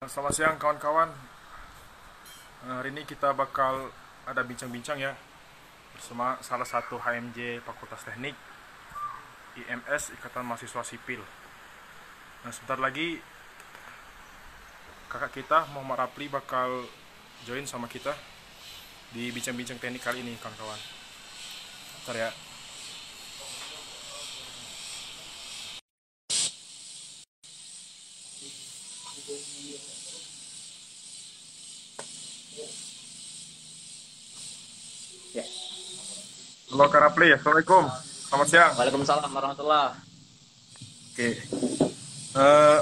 Selamat siang kawan-kawan. Eh, Hari ini kita bakal ada bincang-bincang ya bersama salah satu HMJ Fakultas Teknik IMS Ikatan Mahasiswa Sipil. Nah, sebentar lagi kakak kita Muhammad Rapli bakal join sama kita di bincang-bincang teknik kali ini kawan-kawan. Bentar ya. Ya. Halo Kak Rapli, Assalamualaikum. Selamat siang. Waalaikumsalam warahmatullah. Oke. Eh,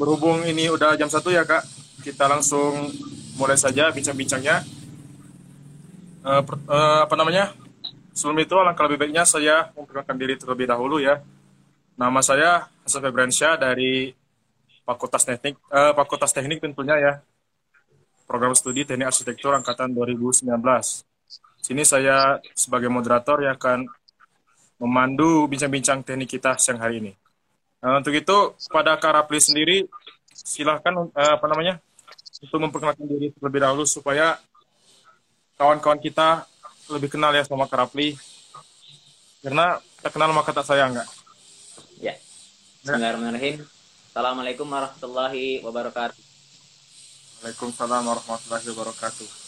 berhubung ini udah jam satu ya kak, kita langsung mulai saja bincang-bincangnya. Per- eh, apa namanya? Sebelum itu alangkah lebih baiknya saya memperkenalkan diri terlebih dahulu ya. Nama saya Hasan Febriansyah dari Fakultas Teknik, eh, Fakultas Teknik tentunya ya. Program Studi Teknik Arsitektur Angkatan 2019. Sini saya sebagai moderator yang akan memandu bincang-bincang teknik kita siang hari ini. Nah, untuk itu pada Kak Rapli sendiri silahkan eh, apa namanya untuk memperkenalkan diri terlebih dahulu supaya kawan-kawan kita lebih kenal ya sama Kak Rapli karena tak kenal maka tak sayang nggak? Ya. Bismillahirrahmanirrahim. Assalamualaikum warahmatullahi wabarakatuh. Waalaikumsalam warahmatullahi wabarakatuh.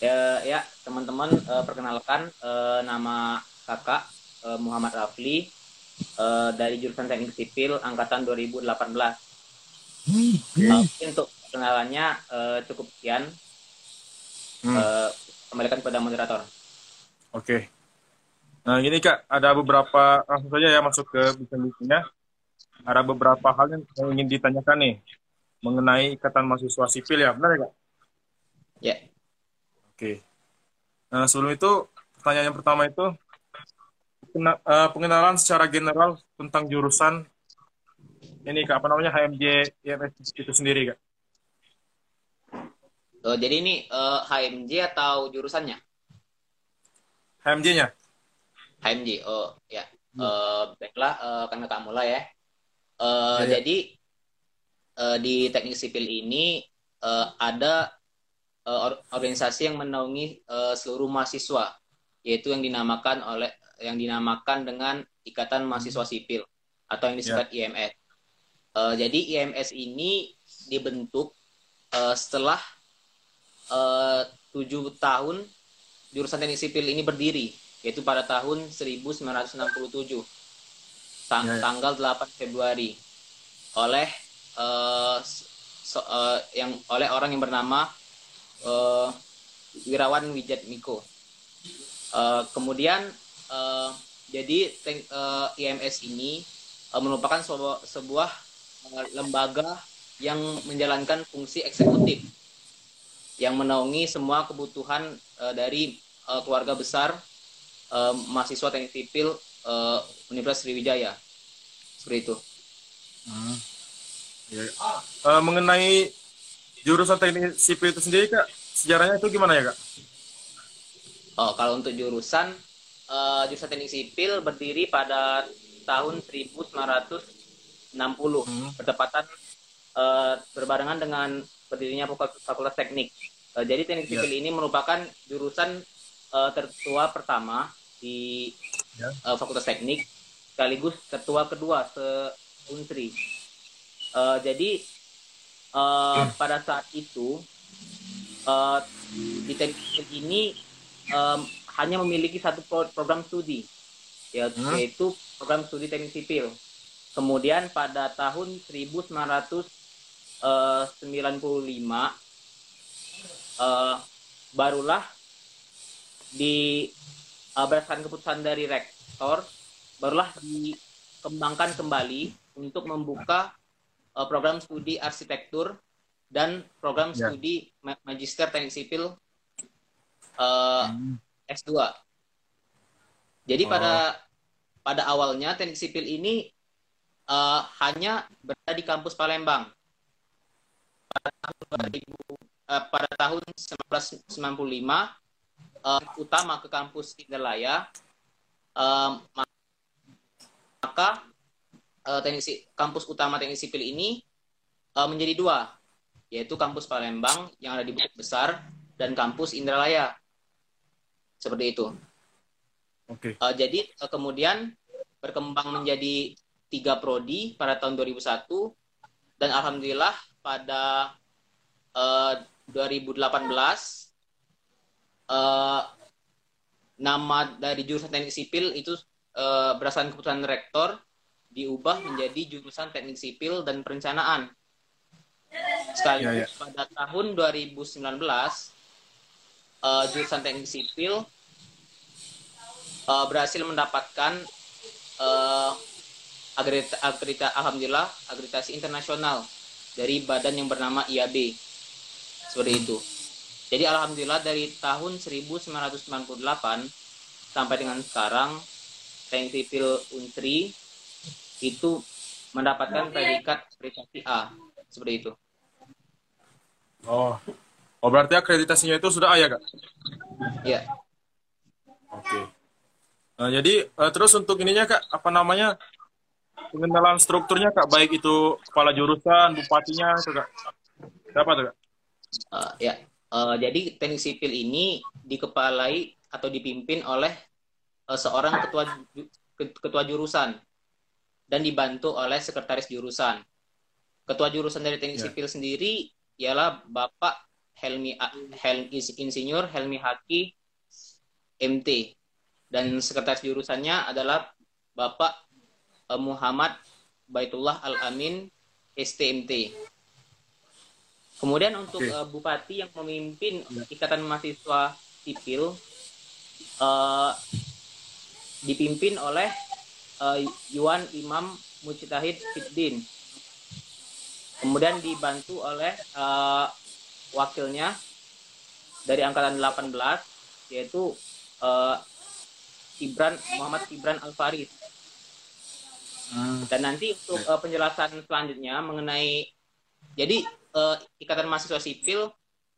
Ya, ya teman-teman eh, perkenalkan eh, nama kakak eh, Muhammad Rafli eh, dari jurusan Teknik Sipil angkatan 2018. Eh, untuk kenalannya eh, cukup sekian. Hmm, Eh, kembalikan kepada moderator. Oke. Nah gini Kak, ada beberapa langsung saja ya masuk ke bincang-bincangnya. Ada beberapa hal yang ingin ditanyakan nih mengenai ikatan mahasiswa sipil ya, benar ya Kak? Ya. Oke. Nah, sebelum itu, pertanyaan yang pertama itu, eh, pengenalan secara general tentang jurusan ini Kak, apa namanya HMJ IMS itu sendiri Kak. Eh, jadi ini eh, HMJ atau jurusannya? HMJ-nya? HMJ. Oh, ya. Eh, baiklah, eh, kan kakak mulai ya. Eh, Ya, ya. Jadi eh, di teknik sipil ini eh, ada eh, or- organisasi yang menaungi eh, seluruh mahasiswa, yaitu yang dinamakan oleh yang dinamakan dengan Ikatan Mahasiswa Sipil atau yang disingkat IMS. Eh, jadi IMS ini dibentuk eh, setelah tujuh tahun jurusan teknik sipil ini berdiri, yaitu pada tahun 1967 tang- Ya, ya. tanggal 8 Februari oleh eh, so- eh, yang oleh orang yang bernama eh, Wirawan Wijat Miko. Eh, kemudian eh, jadi te- eh, IMS ini eh, merupakan sebuah, sebuah lembaga yang menjalankan fungsi eksekutif yang menaungi semua kebutuhan eh, dari eh, keluarga besar eh, mahasiswa teknik sipil eh, Universitas Sriwijaya seperti itu. Hmm. Ya. Eh, mengenai jurusan teknik sipil itu sendiri Kak, sejarahnya itu gimana ya Kak? Oh, kalau untuk jurusan eh, jurusan teknik sipil berdiri pada tahun 1960 Hmm. bertepatan eh, berbarengan dengan berdirinya Fakul- Fakultas Teknik. Eh, jadi teknik Ya. sipil ini merupakan jurusan eh, tertua pertama di Ya. eh, Fakultas Teknik sekaligus tertua kedua se Unsri. Eh, jadi eh, pada saat itu eh, di teknik ini em, hanya memiliki satu pro- program studi ya- Hmm. yaitu program studi teknik sipil. Kemudian pada tahun 1995 eh, barulah di eh, berdasarkan keputusan dari rektor barulah dikembangkan kembali untuk membuka eh, program studi arsitektur dan program Ya. studi ma- magister teknik sipil eh, Hmm. S2. Jadi Oh. pada pada awalnya teknik sipil ini eh, hanya berada di kampus Palembang. Pada tahun 2000, eh, pada tahun 1995 eh, utama ke kampus Indralaya eh, maka eh, teknik kampus utama teknik sipil ini eh, menjadi dua yaitu kampus Palembang yang ada di Bukit Besar dan kampus Indralaya. Seperti itu. Oke. Uh, jadi uh, kemudian berkembang menjadi tiga prodi pada tahun 2001 dan alhamdulillah pada uh, 2018 uh, nama dari jurusan teknik sipil itu uh, berdasarkan keputusan rektor diubah menjadi jurusan teknik sipil dan perencanaan. Sekaligus ya, ya. pada tahun 2019 uh, jurusan teknik sipil uh, berhasil mendapatkan uh, akredita, akredita, alhamdulillah akreditasi internasional dari badan yang bernama IAB seperti itu. Jadi alhamdulillah dari tahun 1998 sampai dengan sekarang Teknik Sipil Untri itu mendapatkan predikat akreditasi A seperti itu. Oh, oh berarti akreditasinya itu sudah A ya kak? Iya. Oke. Okay. Nah, jadi uh, terus untuk ininya kak apa namanya pengenalan strukturnya kak baik itu kepala jurusan, bupatinya itu kak. Siapa tuh kak? Uh, ya, uh, jadi teknik sipil ini dikepalai atau dipimpin oleh uh, seorang ketua ketua jurusan dan dibantu oleh sekretaris jurusan. Ketua jurusan dari teknik yeah. sipil sendiri ialah Bapak Helmi Helmi Insinyur Helmi Haki MT dan sekretaris jurusannya adalah Bapak uh, Muhammad Baitullah Al Amin STMT. Kemudian untuk okay. uh, bupati yang memimpin ya. Ikatan Mahasiswa Sipil uh, dipimpin oleh uh, Yuan Imam Mujtahid Fiddin. Kemudian dibantu oleh uh, wakilnya dari angkatan 18 yaitu uh, Ibran Muhammad Ibran Al Farid. Hmm. Dan nanti untuk uh, penjelasan selanjutnya mengenai jadi uh, ikatan mahasiswa sipil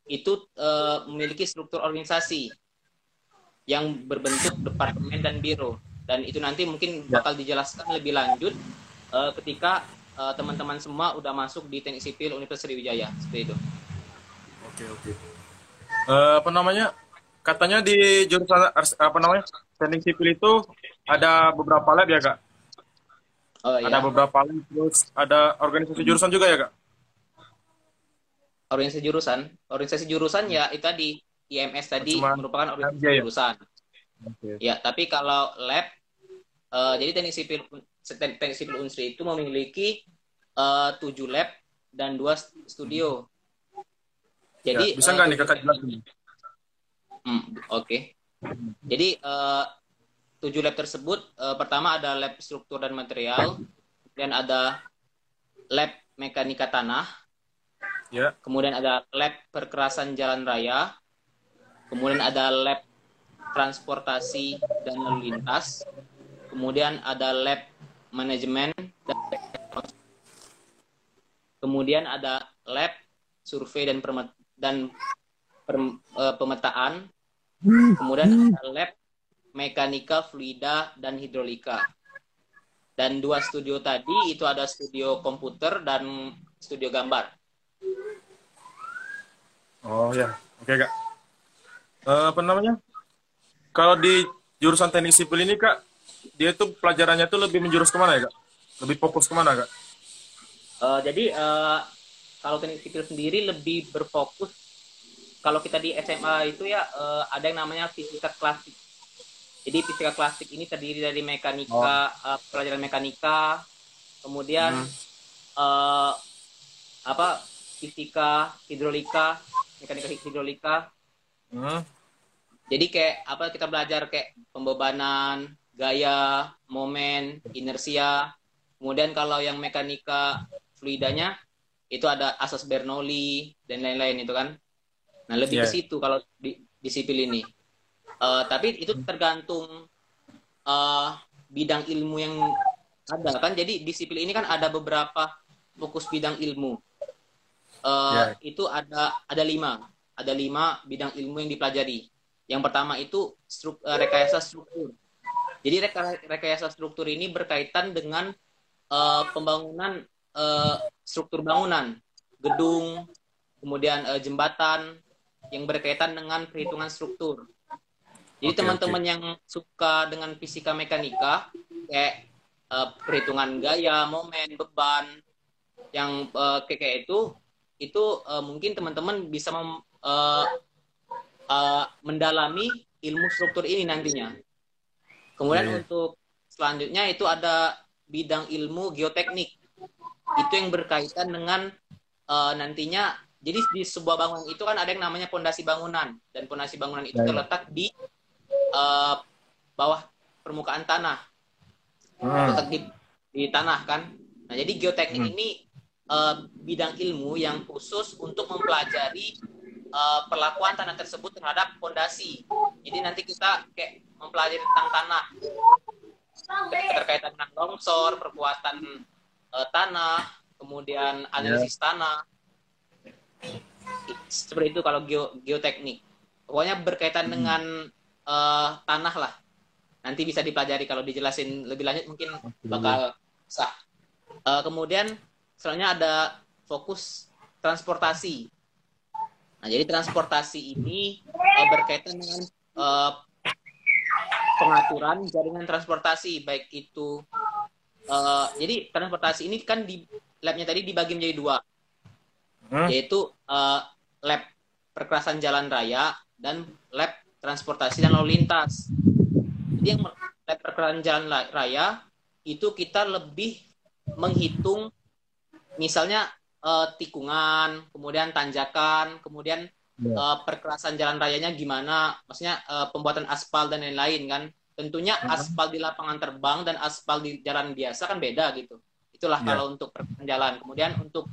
itu uh, memiliki struktur organisasi yang berbentuk departemen dan biro dan itu nanti mungkin ya. bakal dijelaskan lebih lanjut uh, ketika teman-teman uh, semua udah masuk di teknik sipil Universitas Sriwijaya seperti itu. Oke oke. Uh, apa namanya? Katanya di jurusan apa namanya teknik sipil itu ada beberapa lab ya kak? Oh, iya. Ada beberapa lab terus ada organisasi jurusan juga ya kak? organisasi jurusan organisasi jurusan ya itu tadi IMS tadi Cuma, merupakan organisasi ya, jurusan okay. ya tapi kalau lab uh, jadi teknik sipil teknik sipil unsri itu memiliki uh, tujuh lab dan dua studio ya, jadi ya, bisa nggak uh, nih kakak jelasin hmm, oke okay. jadi uh, tujuh lab tersebut uh, pertama ada lab struktur dan material dan ada lab mekanika tanah Yeah. Kemudian ada lab perkerasan jalan raya. Kemudian ada lab transportasi dan lalu lintas. Kemudian ada lab manajemen dan kemudian ada lab survei dan permet dan uh, pemetaan. Kemudian ada lab mekanika, fluida dan hidrolika. Dan dua studio tadi itu ada studio komputer dan studio gambar. Oh ya, oke kak. Uh, apa namanya? Kalau di jurusan teknik sipil ini kak, dia tuh pelajarannya tuh lebih menjurus ke mana ya kak? Lebih fokus ke mana kak? Uh, jadi uh, kalau teknik sipil sendiri lebih berfokus. Kalau kita di SMA itu ya uh, ada yang namanya fisika klasik. Jadi fisika klasik ini terdiri dari mekanika, oh. uh, pelajaran mekanika, kemudian hmm. uh, apa fisika, hidrolika, mekanika hidrolika. Hmm. Jadi kayak apa kita belajar kayak pembebanan, gaya, momen, inersia. Kemudian kalau yang mekanika fluidanya itu ada asas Bernoulli dan lain-lain itu kan. Nah lebih yeah. ke situ kalau di, di sipil ini. Uh, tapi itu tergantung uh, bidang ilmu yang ada kan. Jadi di sipil ini kan ada beberapa fokus bidang ilmu uh, yeah. itu ada ada lima ada lima bidang ilmu yang dipelajari yang pertama itu struk, uh, rekayasa struktur. Jadi reka, rekayasa struktur ini berkaitan dengan uh, pembangunan uh, struktur bangunan. Gedung kemudian uh, jembatan yang berkaitan dengan perhitungan struktur. Jadi teman-teman yang suka dengan fisika mekanika kayak uh, perhitungan gaya, momen, beban yang uh, kayak kayak itu itu uh, mungkin teman-teman bisa mem, uh, uh, mendalami ilmu struktur ini nantinya. Kemudian Iya, iya. untuk selanjutnya itu ada bidang ilmu geoteknik. Itu yang berkaitan dengan uh, nantinya jadi di sebuah bangunan itu kan ada yang namanya pondasi bangunan dan pondasi bangunan itu Ya, ya. terletak di uh, bawah permukaan tanah Hmm. terletak di, di tanah kan. Nah, jadi geoteknik Hmm. ini eh, bidang ilmu yang khusus untuk mempelajari eh, perlakuan tanah tersebut terhadap fondasi. Jadi nanti kita kayak mempelajari tentang tanah berkaitan dengan longsor, perkuatan eh, tanah, kemudian analisis tanah. Seperti itu kalau geo- geoteknik. Pokoknya berkaitan Hmm. dengan eh, tanah lah. Nanti bisa dipelajari kalau dijelasin lebih lanjut mungkin bakal sah. Eh, kemudian selanjutnya ada fokus transportasi. Nah, jadi transportasi ini eh, berkaitan dengan eh, pengaturan jaringan transportasi baik itu eh, jadi transportasi ini kan di labnya tadi dibagi menjadi dua Hmm. yaitu eh, lab perkerasan jalan raya dan lab transportasi dan lalu lintas. Jadi yang lab perkerasan jalan la- raya itu kita lebih menghitung misalnya eh, tikungan, kemudian tanjakan, kemudian Ya. eh, perkerasan jalan rayanya gimana, maksudnya eh, pembuatan aspal dan lain-lain kan. Tentunya Mhm. aspal di lapangan terbang dan aspal di jalan biasa kan beda gitu. Itulah Ya. kalau untuk perkerasan jalan. Kemudian untuk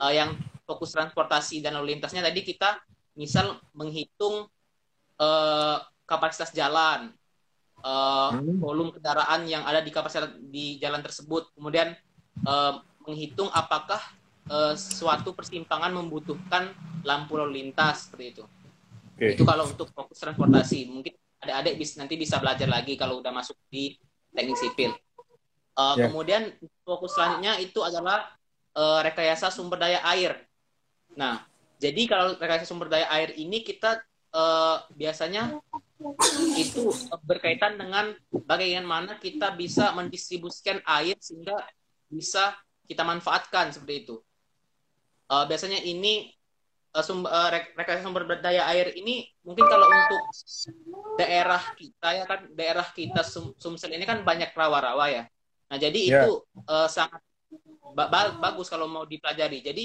eh, yang fokus transportasi dan lalu lintasnya tadi kita misal menghitung eh, kapasitas jalan, eh, Hmm. volume kendaraan yang ada di kapasitas di jalan tersebut, kemudian eh, menghitung apakah eh, suatu persimpangan membutuhkan lampu lalu lintas seperti itu. Oke. Itu kalau untuk fokus transportasi. Mungkin adik-adik bis, nanti bisa belajar lagi kalau udah masuk di teknik sipil. Eh, Ya. Kemudian fokus selanjutnya itu adalah eh, rekayasa sumber daya air. Nah, jadi kalau rekayasa sumber daya air ini kita eh, biasanya itu berkaitan dengan bagaimana kita bisa mendistribusikan air sehingga bisa kita manfaatkan seperti itu. Eh, biasanya ini eh, sumber, rek- rekayasa sumber daya air ini mungkin kalau untuk daerah kita ya kan daerah kita Sum- Sumsel ini kan banyak rawa-rawa ya. Nah jadi Ya. itu eh, sangat ba- ba- bagus kalau mau dipelajari. Jadi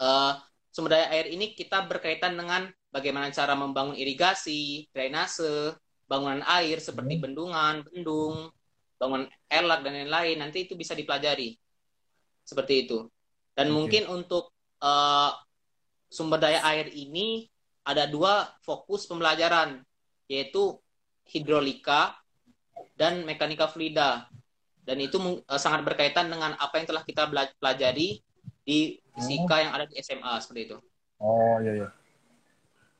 eh, sumber daya air ini kita berkaitan dengan bagaimana cara membangun irigasi, drainase, bangunan air seperti bendungan, bendung, bangunan elak dan lain-lain. Nanti itu bisa dipelajari seperti itu. Dan Oke. mungkin untuk eh, sumber daya air ini ada dua fokus pembelajaran, yaitu hidrolika dan mekanika fluida. Dan itu eh, sangat berkaitan dengan apa yang telah kita pelajari di fisika yang ada di SMA seperti itu. Oh iya iya.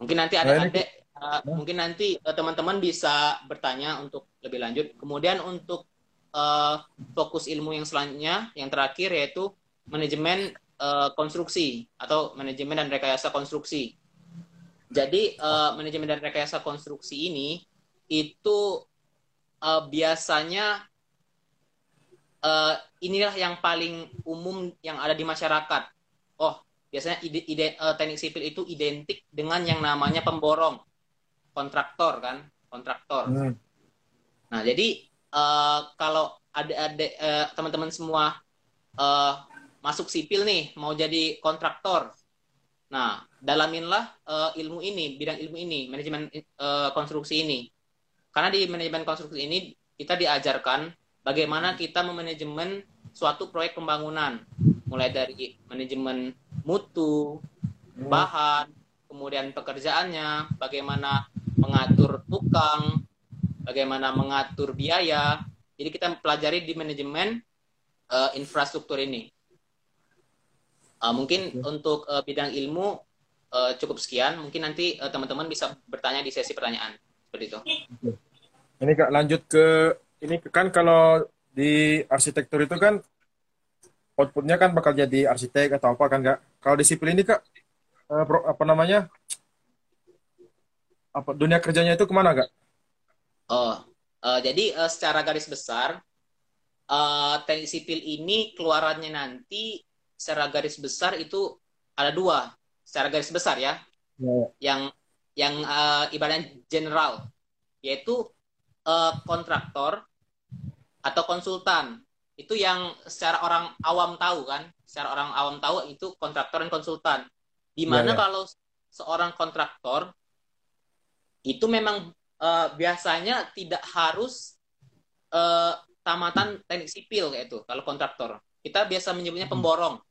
Mungkin nanti Nah, ini- adik-adik, eh, mungkin nanti teman-teman bisa bertanya untuk lebih lanjut. Kemudian untuk eh, fokus ilmu yang selanjutnya, yang terakhir yaitu manajemen eh, konstruksi atau manajemen dan rekayasa konstruksi. Jadi eh, manajemen dan rekayasa konstruksi ini itu eh, biasanya eh, inilah yang paling umum yang ada di masyarakat. Oh, biasanya ide, ide eh, teknik sipil itu identik dengan yang namanya pemborong, kontraktor kan, kontraktor. Hmm. Nah, jadi eh, kalau adik-adik eh, teman-teman semua eh, masuk sipil nih, mau jadi kontraktor. Nah, dalaminlah eh, ilmu ini, bidang ilmu ini, manajemen eh, konstruksi ini. Karena di manajemen konstruksi ini kita diajarkan bagaimana kita memanajemen suatu proyek pembangunan, mulai dari manajemen mutu, bahan, kemudian pekerjaannya, bagaimana mengatur tukang, bagaimana mengatur biaya. Jadi kita pelajari di manajemen eh, infrastruktur ini. Eh, mungkin untuk eh, bidang ilmu eh, cukup sekian. Mungkin nanti eh, teman-teman bisa bertanya di sesi pertanyaan seperti itu. Ini kak lanjut ke ini kan kalau di arsitektur itu kan outputnya kan bakal jadi arsitek atau apa kan kak? Kalau di sipil ini kak uh, pro, apa namanya apa dunia kerjanya itu ke mana kak? Oh, uh, jadi uh, secara garis besar uh, teknik sipil ini keluarannya nanti secara garis besar itu ada dua. Secara garis besar ya, yeah. yang yang uh, ibaratnya general yaitu uh, kontraktor atau konsultan. Itu yang secara orang awam tahu kan? Secara orang awam tahu itu kontraktor dan konsultan. Di mana yeah, yeah. kalau seorang kontraktor itu memang uh, biasanya tidak harus uh, tamatan teknik sipil kayak itu kalau kontraktor. Kita biasa menyebutnya pemborong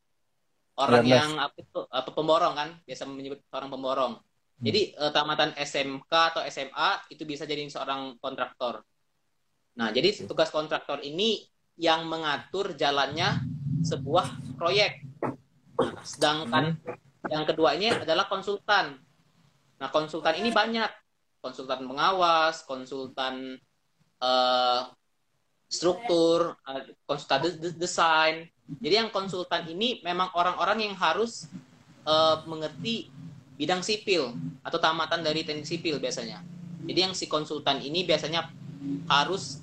orang ya, yang apa itu apa pemborong kan biasa menyebut orang pemborong. Hmm. jadi uh, tamatan SMK atau SMA itu bisa jadi seorang kontraktor. Nah jadi tugas kontraktor ini yang mengatur jalannya sebuah proyek. Nah, sedangkan hmm. yang kedua ini adalah konsultan. Nah konsultan ini banyak. Konsultan pengawas, konsultan uh, struktur, konsultan desain. Jadi yang konsultan ini memang orang-orang yang harus uh, mengerti bidang sipil atau tamatan dari teknik sipil biasanya. Jadi yang si konsultan ini biasanya harus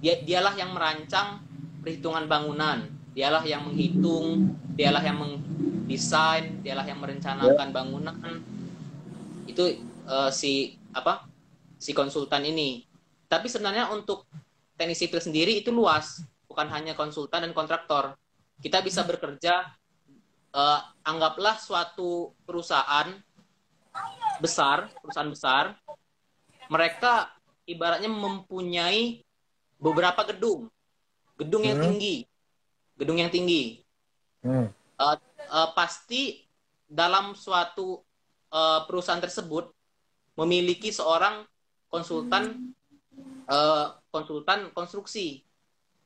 dia dialah yang merancang perhitungan bangunan, dialah yang menghitung, dialah yang mendesain, dialah yang merencanakan bangunan. Itu uh, si apa si konsultan ini. Tapi sebenarnya untuk teknik sipil sendiri itu luas, bukan hanya konsultan dan kontraktor. Kita bisa bekerja uh, anggaplah suatu perusahaan besar, perusahaan besar, mereka ibaratnya mempunyai beberapa gedung, gedung yang hmm. tinggi, gedung yang tinggi. Hmm. Uh, uh, pasti dalam suatu uh, perusahaan tersebut memiliki seorang konsultan uh, konsultan konstruksi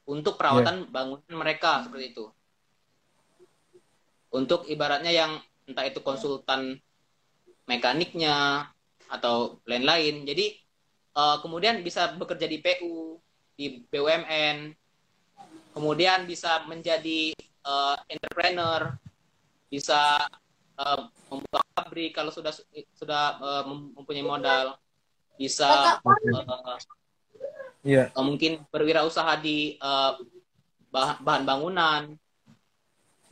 untuk perawatan yeah. bangunan mereka seperti itu. Untuk ibaratnya yang entah itu konsultan mekaniknya atau lain-lain. Jadi uh, kemudian bisa bekerja di PU, di BUMN, kemudian bisa menjadi uh, entrepreneur, bisa uh, membuka pabrik kalau sudah sudah uh, mempunyai modal bisa uh, yeah. uh, mungkin berwirausaha di uh, bahan, bahan bangunan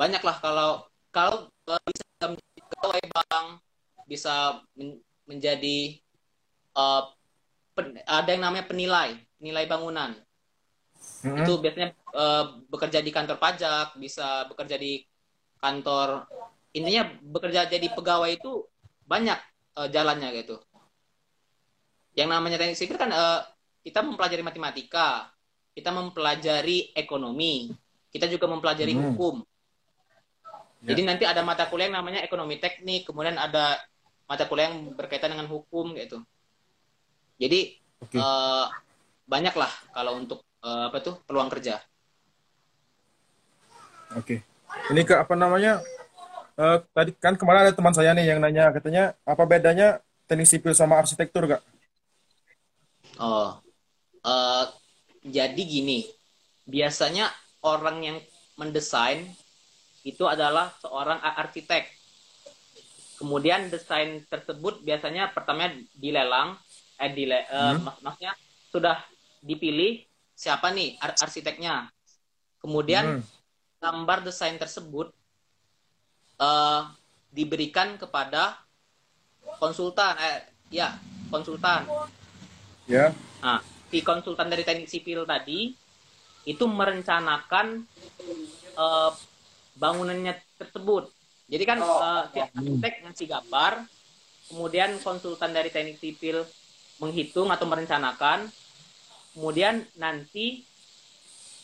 banyaklah kalau kalau bisa menjadi pegawai bank bisa men menjadi uh, pen, ada yang namanya penilai penilai bangunan mm -hmm. itu biasanya uh, bekerja di kantor pajak bisa bekerja di kantor intinya bekerja jadi pegawai itu banyak uh, jalannya gitu. Yang namanya teknik sipil kan uh, kita mempelajari matematika, kita mempelajari ekonomi, kita juga mempelajari hmm. hukum. Ya. Jadi nanti ada mata kuliah yang namanya ekonomi teknik, kemudian ada mata kuliah yang berkaitan dengan hukum gitu. Jadi okay. uh, eh, banyak lah kalau untuk uh, apa tuh peluang kerja. Oke. Okay. Ini ke apa namanya uh, tadi kan kemarin ada teman saya nih yang nanya katanya apa bedanya teknik sipil sama arsitektur kak? Oh, uh, jadi gini, biasanya orang yang mendesain itu adalah seorang arsitek. Kemudian desain tersebut biasanya pertama dilelang, eh dile, uh, mak maksudnya sudah dipilih siapa nih ar arsiteknya. Kemudian hmm. gambar desain tersebut uh, diberikan kepada konsultan eh ya konsultan ya nah si konsultan dari teknik sipil tadi itu merencanakan uh, bangunannya tersebut jadi kan uh, si arsitek ngasih gambar kemudian konsultan dari teknik sipil menghitung atau merencanakan kemudian nanti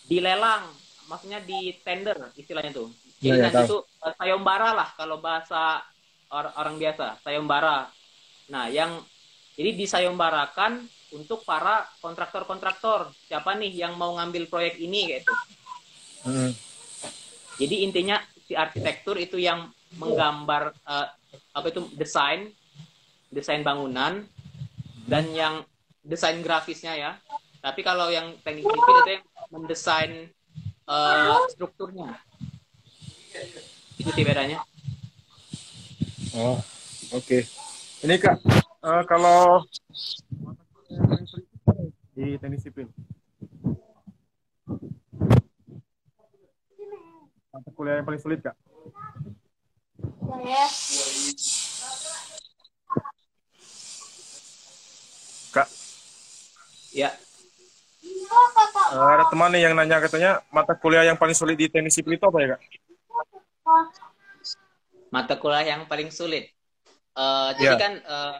dilelang maksudnya di tender istilahnya tuh jadi ya, nanti itu uh, sayembara lah kalau bahasa or orang biasa, sayembara. Nah, yang jadi disayembarakan untuk para kontraktor-kontraktor. Siapa nih yang mau ngambil proyek ini gitu. Hmm. Jadi intinya si arsitektur itu yang menggambar uh, apa itu desain, desain bangunan dan yang desain grafisnya ya. Tapi kalau yang teknik sipil itu yang mendesain uh, strukturnya itu sih bedanya Oh, oke. Ini Kak, eh, kalau di teknik sipil. Mata kuliah yang paling sulit, Kak? Kak, Ya, eh, ada teman nih yang nanya katanya mata kuliah yang paling sulit di teknik sipil itu apa ya, Kak? mata kuliah yang paling sulit. Eh, jadi Ya. kan eh,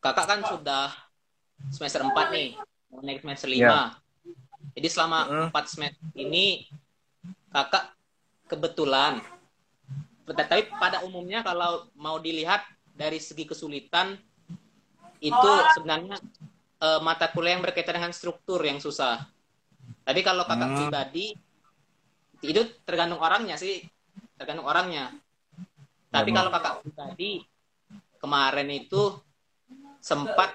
kakak kan sudah semester 4 nih, mau naik semester 5. Jadi selama Mm. 4 semester ini kakak kebetulan tapi pada umumnya kalau mau dilihat dari segi kesulitan itu sebenarnya eh, mata kuliah yang berkaitan dengan struktur yang susah. Tapi kalau kakak Hmm. pribadi itu tergantung orangnya sih, tergantung orangnya. Tapi kalau kakak pribadi kemarin itu sempat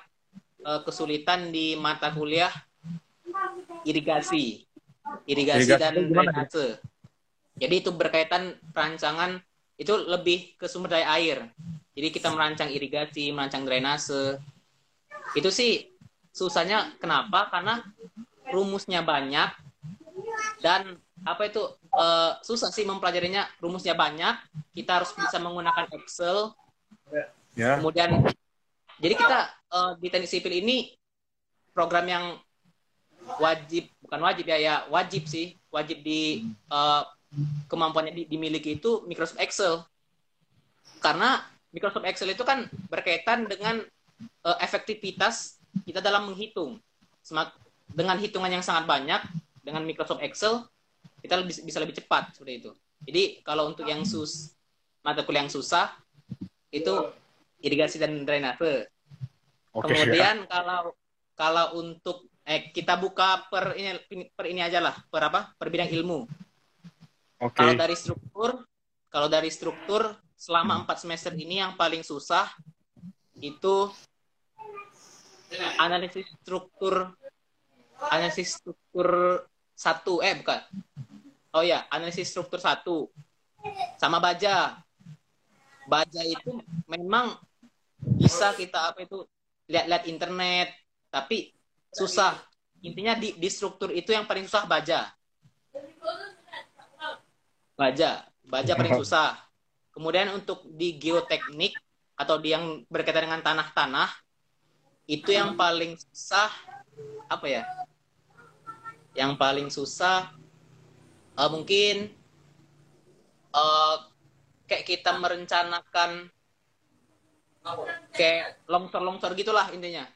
eh, kesulitan di mata kuliah irigasi, irigasi, Irigasi dan drainase. Jadi itu berkaitan perancangan itu lebih ke sumber daya air. Jadi kita merancang irigasi, merancang drainase. Itu sih susahnya kenapa? Karena rumusnya banyak dan apa itu eh, susah sih mempelajarinya. Rumusnya banyak. Kita harus bisa menggunakan Excel. Ya. Kemudian jadi kita eh, di teknik sipil ini program yang wajib bukan wajib ya ya wajib sih wajib di eh, kemampuannya di- dimiliki itu Microsoft Excel karena Microsoft Excel itu kan berkaitan dengan eh, efektivitas kita dalam menghitung Semak- dengan hitungan yang sangat banyak dengan Microsoft Excel kita lebih, bisa lebih cepat seperti itu jadi kalau untuk yang sus mata kuliah yang susah itu irigasi dan drainase Oke. Kemudian kalau kalau untuk eh kita buka per ini per ini aja lah, per apa? Per bidang ilmu. Oke. Kalau dari struktur, kalau dari struktur selama empat semester ini yang paling susah itu analisis struktur analisis struktur satu. Eh bukan. Oh ya analisis struktur satu. Sama baja. Baja itu memang bisa kita apa itu lihat-lihat internet tapi susah. Intinya di, di struktur itu yang paling susah baja baja. Baja paling susah. Kemudian untuk di geoteknik atau di yang berkaitan dengan tanah-tanah itu yang paling susah apa ya? Yang paling susah eh, mungkin eh, kayak kita merencanakan kayak longsor-longsor gitulah intinya.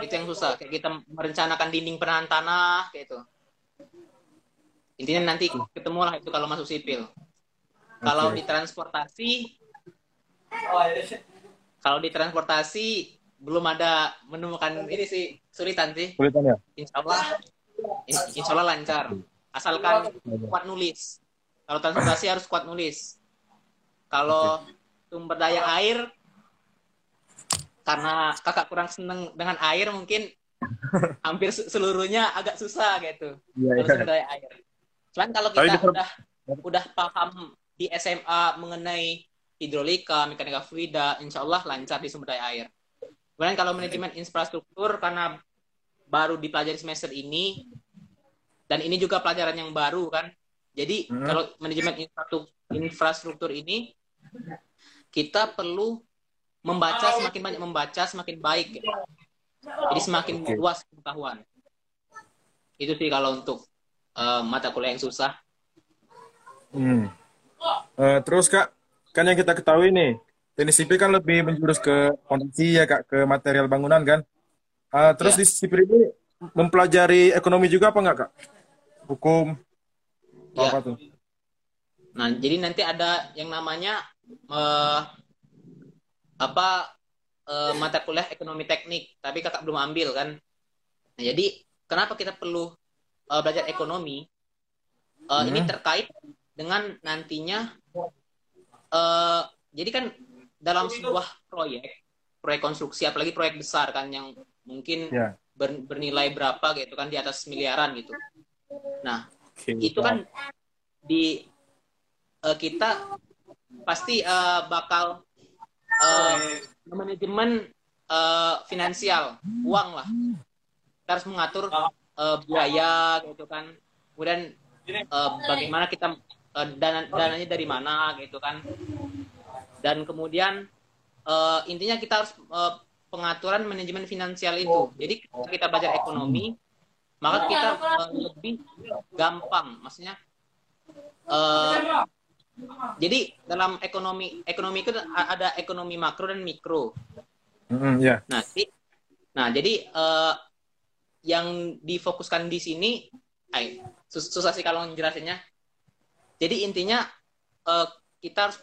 Itu yang susah kayak kita merencanakan dinding penahan tanah kayak itu intinya nanti ketemu lah itu kalau masuk sipil. Kalau Oke. di transportasi kalau di transportasi belum ada menemukan ini sih sulitan sih. Sulitan ya? insya Allah in- insya Allah lancar. Asalkan kuat nulis. Kalau transportasi harus kuat nulis. Kalau sumber daya air karena kakak kurang seneng dengan air mungkin hampir se- seluruhnya agak susah gitu. Iya, kalau sumber daya air cuman kalau Tapi kita per- udah udah paham di SMA mengenai hidrolika mekanika fluida insya Allah lancar di sumber daya air kemudian kalau manajemen infrastruktur karena baru dipelajari semester ini dan ini juga pelajaran yang baru kan jadi Hmm. kalau manajemen infrastruktur, ini kita perlu membaca semakin banyak membaca semakin baik ya. jadi semakin luas pengetahuan itu sih kalau untuk eh, mata kuliah yang susah Hmm. Eh, terus kak, kan yang kita ketahui nih, teknik sipil kan lebih menjurus ke fondasi ya kak, ke material bangunan kan. Eh, terus Ya. di sipil ini mempelajari ekonomi juga apa enggak kak? Hukum, Ya. apa tuh? Nah, jadi nanti ada yang namanya eh, apa eh, mata kuliah ekonomi teknik, tapi kakak belum ambil kan. Nah, jadi kenapa kita perlu eh, belajar ekonomi? Eh, Ini Hmm. terkait dengan nantinya. eh, jadi kan dalam sebuah proyek, proyek konstruksi, apalagi proyek besar kan yang mungkin Ya. ber- bernilai berapa gitu kan di atas miliaran gitu. Nah, Oke. itu kan di eh, kita pasti uh, bakal uh, manajemen uh, finansial uang lah kita harus mengatur uh, biaya gitu kan. Kemudian uh, bagaimana kita uh, dana dananya dari mana gitu kan. Dan kemudian uh, intinya kita harus uh, pengaturan manajemen finansial itu. Jadi ketika kita belajar ekonomi maka kita uh, lebih gampang. Maksudnya uh, jadi dalam ekonomi ekonomi itu ada ekonomi makro dan mikro. Mm, yeah. Nah, di, nah jadi uh, yang difokuskan di sini, ay, susah sih kalau ngejelasinnya. Jadi intinya uh, kita harus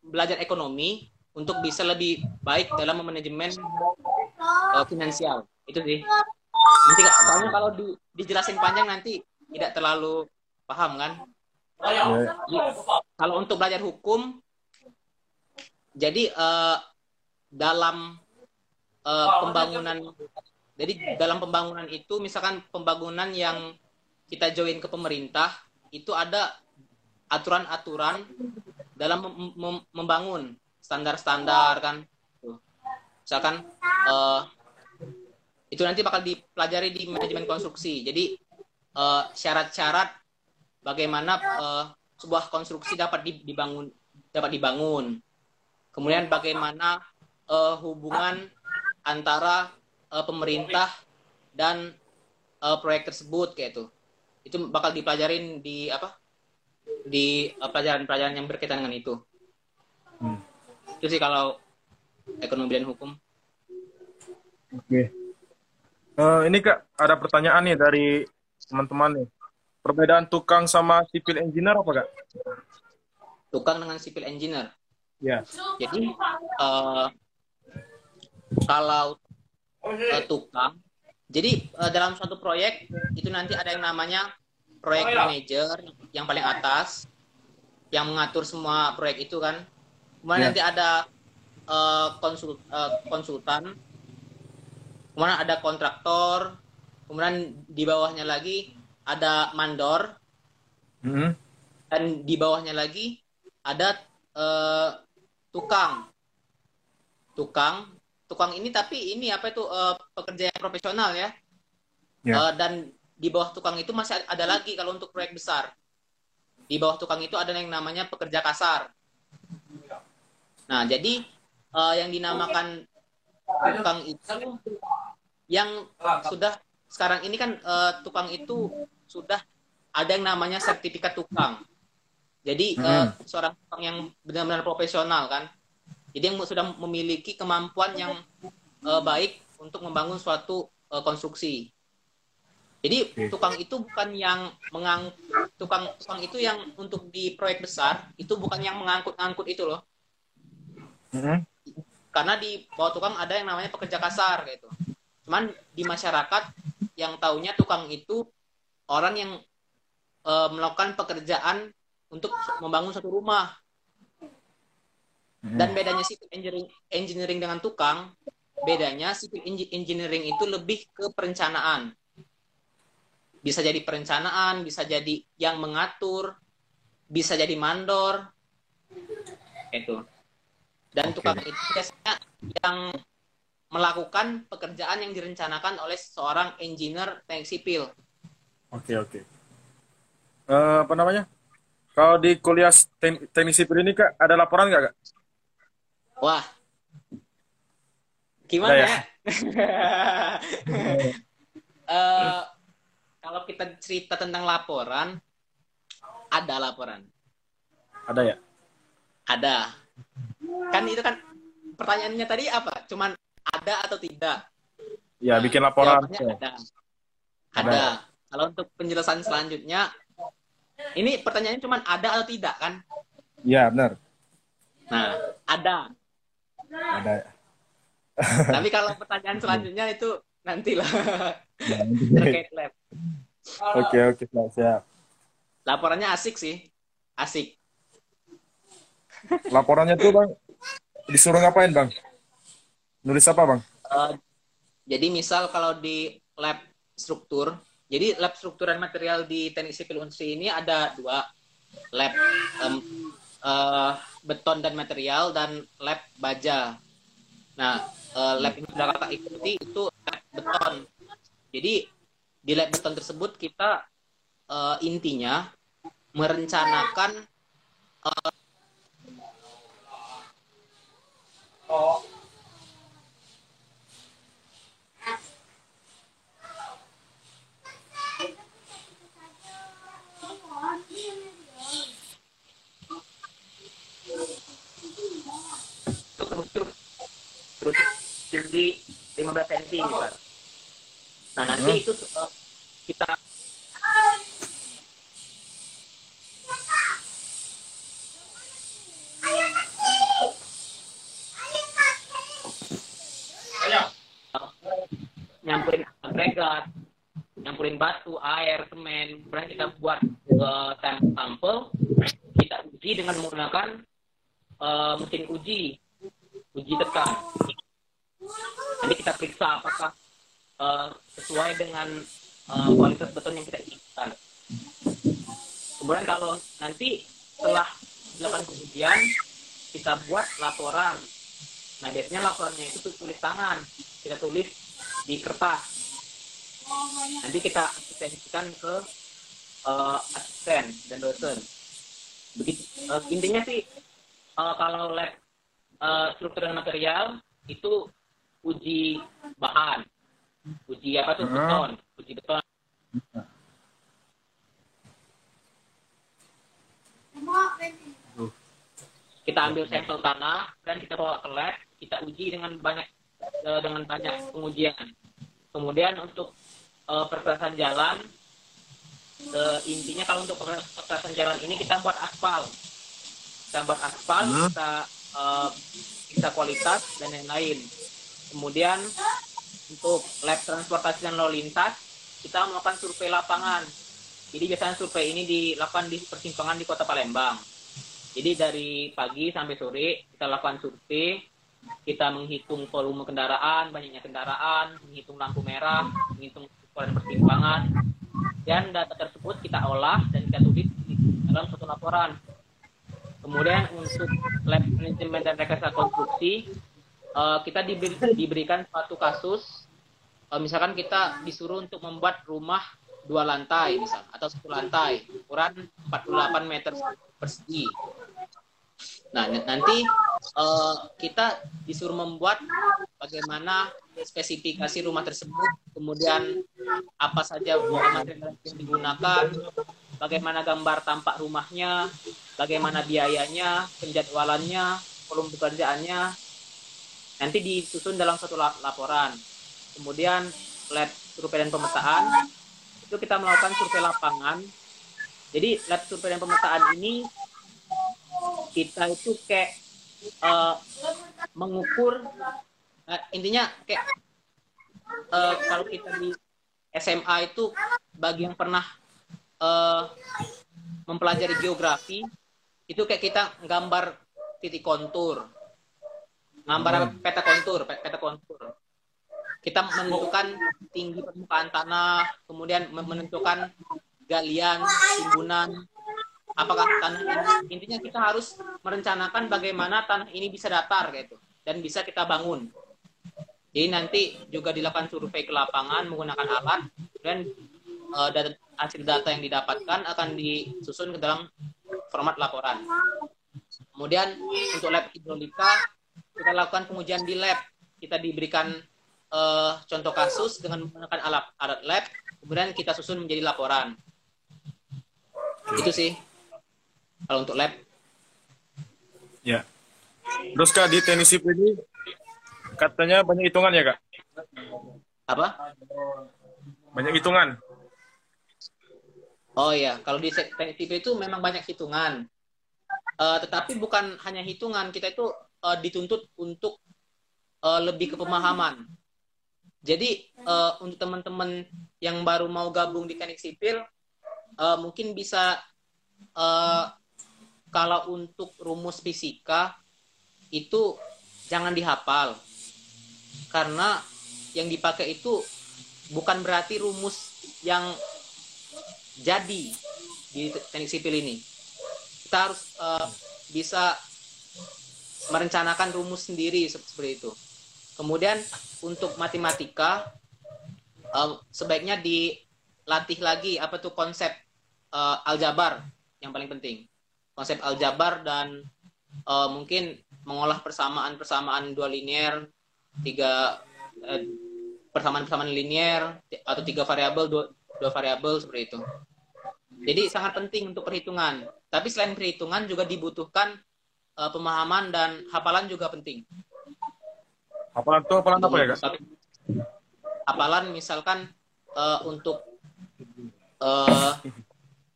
belajar ekonomi untuk bisa lebih baik dalam manajemen uh, finansial. Itu sih. Nanti soalnya kalau di, dijelasin panjang nanti tidak terlalu paham kan? Ya. Kalau untuk belajar hukum, jadi uh, dalam uh, pembangunan, jadi dalam pembangunan itu, misalkan pembangunan yang kita join ke pemerintah, itu ada aturan-aturan dalam mem mem membangun standar-standar kan, misalkan uh, itu nanti bakal dipelajari di manajemen konstruksi. Jadi syarat-syarat bagaimana uh, sebuah konstruksi dapat dibangun dapat dibangun. Kemudian bagaimana uh, hubungan antara uh, pemerintah dan uh, proyek tersebut kayak itu. Itu bakal dipelajarin di apa? Di pelajaran-pelajaran uh, yang berkaitan dengan itu. Hmm. Itu sih kalau ekonomi dan hukum. Oke. Okay. Uh, ini kak ada pertanyaan nih dari teman-teman nih. Perbedaan tukang sama civil engineer apa kak? Tukang dengan civil engineer. Ya. Jadi uh, kalau uh, tukang, jadi uh, dalam suatu proyek itu nanti ada yang namanya proyek manager yang paling atas yang mengatur semua proyek itu kan. Kemudian ya. nanti ada uh, konsul, uh, konsultan, kemudian ada kontraktor, kemudian di bawahnya lagi ada mandor. Hmm. dan di bawahnya lagi ada uh, tukang. Tukang tukang ini tapi ini apa itu uh, pekerja yang profesional ya yeah. Ya. uh, dan di bawah tukang itu masih ada lagi kalau untuk proyek besar di bawah tukang itu ada yang namanya pekerja kasar nah jadi uh, yang dinamakan tukang itu yang sudah sekarang ini kan uh, tukang itu sudah ada yang namanya sertifikat tukang. Jadi hmm. uh, seorang tukang yang benar-benar profesional kan. Jadi yang sudah memiliki kemampuan yang uh, baik untuk membangun suatu uh, konstruksi. Jadi tukang itu bukan yang mengang tukang tukang itu yang untuk di proyek besar itu bukan yang mengangkut-angkut itu loh. Hmm. Karena di bawah tukang ada yang namanya pekerja kasar gitu. Cuman di masyarakat yang taunya tukang itu orang yang uh, melakukan pekerjaan untuk membangun satu rumah. Dan bedanya civil engineering, engineering dengan tukang, bedanya civil engineering itu lebih ke perencanaan. Bisa jadi perencanaan, bisa jadi yang mengatur, bisa jadi mandor. Itu. Dan tukang itu biasanya yang melakukan pekerjaan yang direncanakan oleh seorang engineer teknik sipil. Oke oke. Uh, apa namanya? Kalau di kuliah teknik sipil ini kak ada laporan nggak kak? Wah, gimana ya? uh, kalau kita cerita tentang laporan, ada laporan. Ada ya? Ada. Kan itu kan pertanyaannya tadi apa? Cuman ada atau tidak? Ya, bikin laporan. Jawabannya ada. Ada. ada. Kalau untuk penjelasan selanjutnya, ini pertanyaannya cuma ada atau tidak kan? Iya benar. Nah ada. Ada. Tapi kalau pertanyaan selanjutnya itu nantilah terkait lab. Oke oke siap. Laporannya asik sih, asik. Laporannya tuh bang disuruh ngapain bang? Nulis apa bang? Uh, jadi misal kalau di lab struktur jadi lab strukturan material di teknik sipil Unsri ini ada dua lab um, uh, beton dan material dan lab baja. Nah, uh, lab yang sudah kakak ikuti itu lab beton. Jadi di lab beton tersebut kita uh, intinya merencanakan uh, oh terus tinggi 15 cm Pak. Nah nanti hmm. itu uh, kita nyampurin agregat, nyampurin batu, air, semen, kemudian kita buat uh, sampel, kita uji dengan menggunakan uh, mesin uji, uji tekan. Nanti kita periksa apakah uh, sesuai dengan uh, kualitas beton yang kita inginkan. Kemudian kalau nanti setelah dilakukan pengujian, kita buat laporan. Nah, biasanya laporannya itu tulis tangan. Kita tulis di kertas. Nanti kita asistensikan ke uh, asisten dan dosen. Begitu, uh, intinya sih uh, kalau lab uh, struktur dan material itu uji bahan, uji apa tuh? Beton, uji beton. Kita ambil sampel tanah dan kita bawa ke lab, kita uji dengan banyak uh, dengan banyak pengujian. Kemudian untuk uh, perkerasan jalan, uh, intinya kalau untuk perkerasan jalan ini kita buat aspal, kita buat aspal, hmm. kita uh, kita kualitas dan lain-lain Kemudian untuk lab transportasi dan lalu lintas, kita melakukan survei lapangan. Jadi biasanya survei ini dilakukan di persimpangan di Kota Palembang. Jadi dari pagi sampai sore kita lakukan survei, kita menghitung volume kendaraan, banyaknya kendaraan, menghitung lampu merah, menghitung ukuran persimpangan, dan data tersebut kita olah dan kita tulis dalam satu laporan. Kemudian untuk lab manajemen dan rekayasa konstruksi, uh, kita diberi, diberikan suatu kasus uh, misalkan kita disuruh untuk membuat rumah dua lantai misal atau satu lantai ukuran 48 meter persegi. Nah nanti uh, kita disuruh membuat bagaimana spesifikasi rumah tersebut, kemudian apa saja material yang digunakan, bagaimana gambar tampak rumahnya, bagaimana biayanya, penjadwalannya, volume pekerjaannya, nanti disusun dalam satu laporan. Kemudian lab survei dan pemetaan itu kita melakukan survei lapangan. Jadi lab survei dan pemetaan ini kita itu kayak uh, mengukur uh, intinya kayak uh, kalau kita di SMA itu bagi yang pernah uh, mempelajari geografi itu kayak kita gambar titik kontur Ngambar hmm. peta kontur, peta kontur. Kita menentukan tinggi permukaan tanah, kemudian menentukan galian, timbunan, apakah tanah ini intinya kita harus merencanakan bagaimana tanah ini bisa datar gitu dan bisa kita bangun. Jadi nanti juga dilakukan survei ke lapangan menggunakan alat dan uh, data, hasil data yang didapatkan akan disusun ke dalam format laporan. Kemudian untuk lab hidrolika kita lakukan pengujian di lab. Kita diberikan uh, contoh kasus dengan menggunakan alat alat lab, kemudian kita susun menjadi laporan. Itu sih kalau untuk lab. Ya. Terus kak di tenis ini katanya banyak hitungan ya kak? Apa? Banyak hitungan. Oh ya, kalau di teknik itu memang banyak hitungan. Uh, tetapi bukan hanya hitungan, kita itu uh, dituntut untuk uh, lebih ke pemahaman. Jadi uh, untuk teman-teman yang baru mau gabung di teknik sipil, uh, mungkin bisa uh, kalau untuk rumus fisika itu jangan dihafal karena yang dipakai itu bukan berarti rumus yang jadi di teknik sipil ini. Kita harus uh, bisa merencanakan rumus sendiri seperti itu. Kemudian untuk matematika uh, sebaiknya dilatih lagi apa tuh konsep uh, aljabar yang paling penting. Konsep aljabar dan uh, mungkin mengolah persamaan-persamaan dua linear, tiga uh, persamaan-persamaan linear atau tiga variabel dua, dua variabel seperti itu. Jadi sangat penting untuk perhitungan. Tapi selain perhitungan juga dibutuhkan uh, pemahaman dan hafalan juga penting. Hafalan itu hafalan apa ya kak? Hafalan misalkan uh, untuk uh,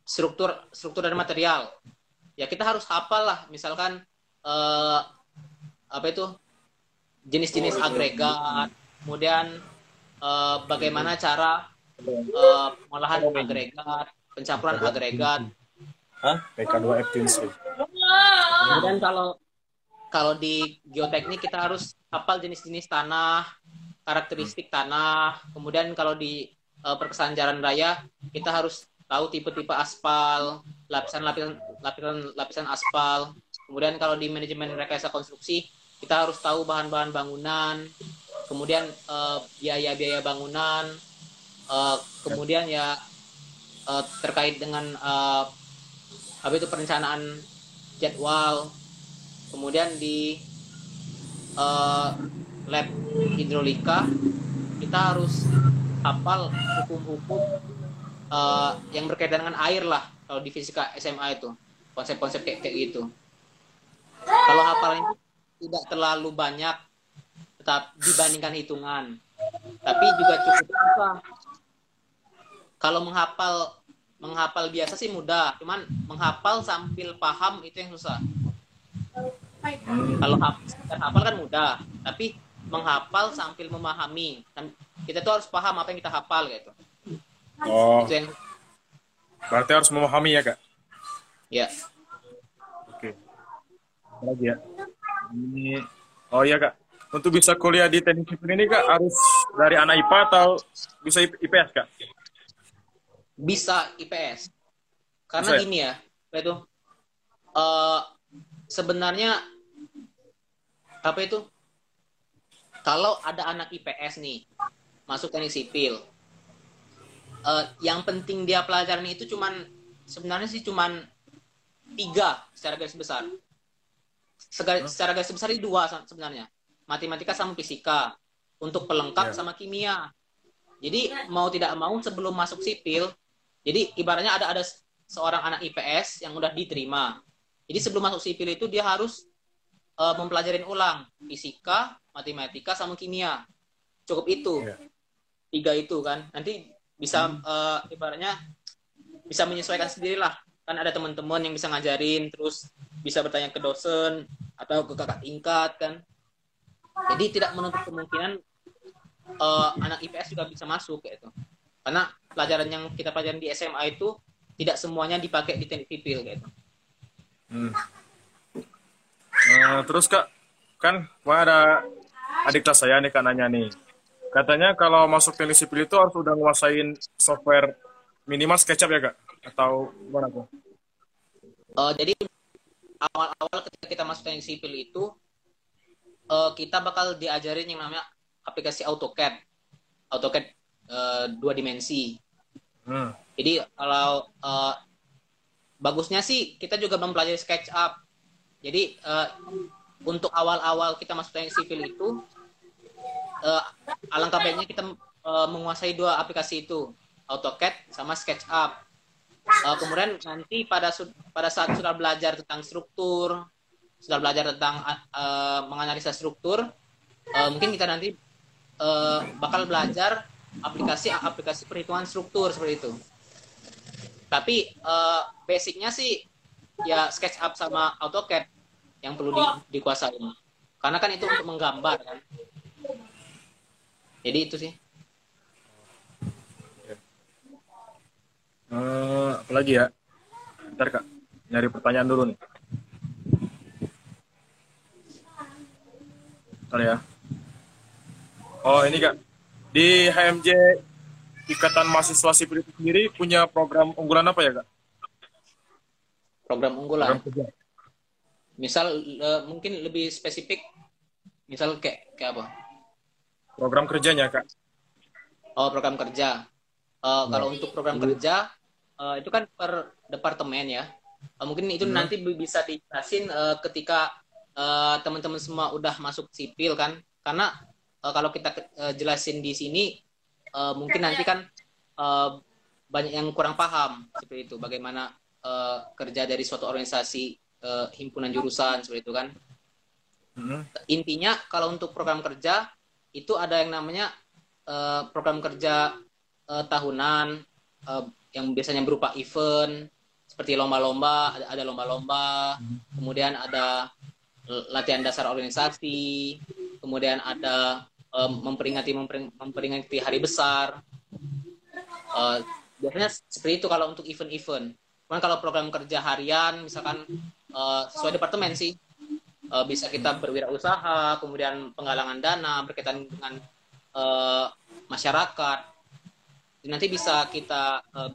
struktur struktur dan material. Ya kita harus hafal lah. Misalkan uh, apa itu jenis-jenis agregat, kemudian uh, bagaimana cara uh, pengolahan agregat, pencampuran agregat. Hah? PK2 F Kemudian kalau kalau di geoteknik kita harus hafal jenis-jenis tanah, karakteristik tanah. Kemudian kalau di uh, perkesan jalan raya kita harus tahu tipe-tipe aspal, lapisan-lapisan lapisan lapisan aspal. Kemudian kalau di manajemen rekayasa konstruksi kita harus tahu bahan-bahan bangunan, kemudian biaya biaya-biaya bangunan, uh, kemudian ya uh, terkait dengan uh, apa itu perencanaan jadwal. Kemudian di uh, lab hidrolika kita harus hafal hukum-hukum uh, yang berkaitan dengan air lah kalau di fisika SMA itu. Konsep-konsep kayak, kayak gitu. Kalau hafalan itu tidak terlalu banyak tetap dibandingkan hitungan. Tapi juga cukup susah. Kalau menghafal menghafal biasa sih mudah cuman menghafal sambil paham itu yang susah. Kalau hafal, hafal kan mudah tapi menghafal sambil memahami. Kita tuh harus paham apa yang kita hafal gitu. Oh. Itu yang... berarti harus memahami ya kak? Ya. Oke. Lagi ya? Ini oh iya kak. Untuk bisa kuliah di teknik sipil ini kak harus dari anak IPA atau bisa IPS kak bisa IPS karena bisa. gini ya itu? Uh, sebenarnya apa itu? Kalau ada anak IPS nih masuk teknik sipil uh, yang penting dia pelajaran itu cuman sebenarnya sih cuman tiga secara garis besar. Secara, secara garis besar itu dua sebenarnya. Matematika sama fisika untuk pelengkap yeah. sama kimia. Jadi mau tidak mau sebelum masuk sipil jadi ibaratnya ada ada seorang anak IPS yang udah diterima. Jadi sebelum masuk sipil itu dia harus uh, mempelajari ulang fisika, matematika, sama kimia. Cukup itu. Yeah. Tiga itu kan. Nanti bisa hmm. uh, ibaratnya bisa menyesuaikan sendirilah. Kan ada teman-teman yang bisa ngajarin, terus bisa bertanya ke dosen atau ke kakak tingkat kan. Jadi tidak menutup kemungkinan uh, anak IPS juga bisa masuk kayak itu. Karena pelajaran yang kita pelajari di SMA itu tidak semuanya dipakai di teknik sipil gitu. Hmm. Uh, terus kak, kan wah ada adik kelas saya nih kak nanya nih. Katanya kalau masuk teknik sipil itu harus udah nguasain software minimal SketchUp ya kak? Atau gimana tuh? Uh, jadi awal-awal ketika kita masuk teknik sipil itu uh, kita bakal diajarin yang namanya aplikasi AutoCAD. AutoCAD uh, dua dimensi. Hmm. Jadi kalau uh, bagusnya sih kita juga mempelajari SketchUp. Jadi uh, untuk awal-awal kita masuk teknik sipil itu uh, alangkah baiknya kita uh, menguasai dua aplikasi itu, AutoCAD sama SketchUp. Uh, kemudian nanti pada pada saat sudah belajar tentang struktur, sudah belajar tentang uh, menganalisa struktur, uh, mungkin kita nanti uh, bakal belajar aplikasi-aplikasi perhitungan struktur seperti itu. Tapi uh, basicnya sih ya SketchUp sama AutoCAD yang perlu di, dikuasai. Karena kan itu untuk menggambar kan. Jadi itu sih. Uh, apa lagi ya? Ntar kak, nyari pertanyaan dulu nih. Ntar ya. Oh ini kak, di HMJ Ikatan Mahasiswa Sipil itu sendiri punya program unggulan apa ya kak? Program unggulan. Program misal uh, mungkin lebih spesifik misal kayak kayak apa? Program kerjanya kak. Oh program kerja. Uh, kalau untuk program kerja uh, itu kan per departemen ya. Uh, mungkin itu hmm. nanti bisa dijelasin uh, ketika uh, teman-teman semua udah masuk sipil kan. Karena uh, kalau kita uh, jelasin di sini uh, mungkin nanti kan uh, banyak yang kurang paham seperti itu bagaimana uh, kerja dari suatu organisasi uh, himpunan jurusan seperti itu kan hmm. intinya kalau untuk program kerja itu ada yang namanya uh, program kerja uh, tahunan uh, yang biasanya berupa event seperti lomba-lomba ada lomba-lomba hmm. kemudian ada latihan dasar organisasi kemudian ada um, memperingati memperingati hari besar uh, biasanya seperti itu kalau untuk event-event cuman kalau program kerja harian misalkan uh, sesuai departemen sih uh, bisa kita berwirausaha kemudian penggalangan dana berkaitan dengan uh, masyarakat nanti bisa kita uh,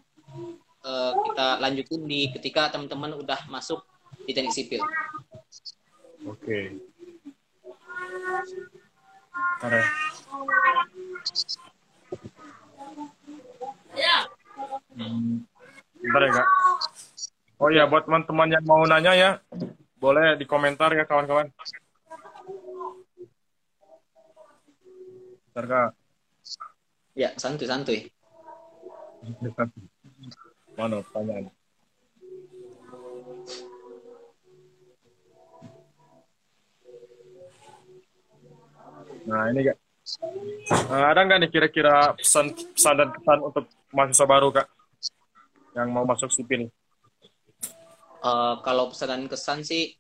uh, kita lanjutin di ketika teman-teman udah masuk di teknik sipil. Oke. Okay. Ya. Hmm. Bentar ya kak. Oh iya buat teman-teman yang mau nanya ya, boleh di komentar ya kawan-kawan. Bentar kak. Ya santuy santuy. Mana pertanyaan? Nah ini kak, uh, ada nggak nih kira-kira pesan pesan dan kesan untuk mahasiswa baru kak yang mau masuk sipil? Uh, kalau pesan dan kesan sih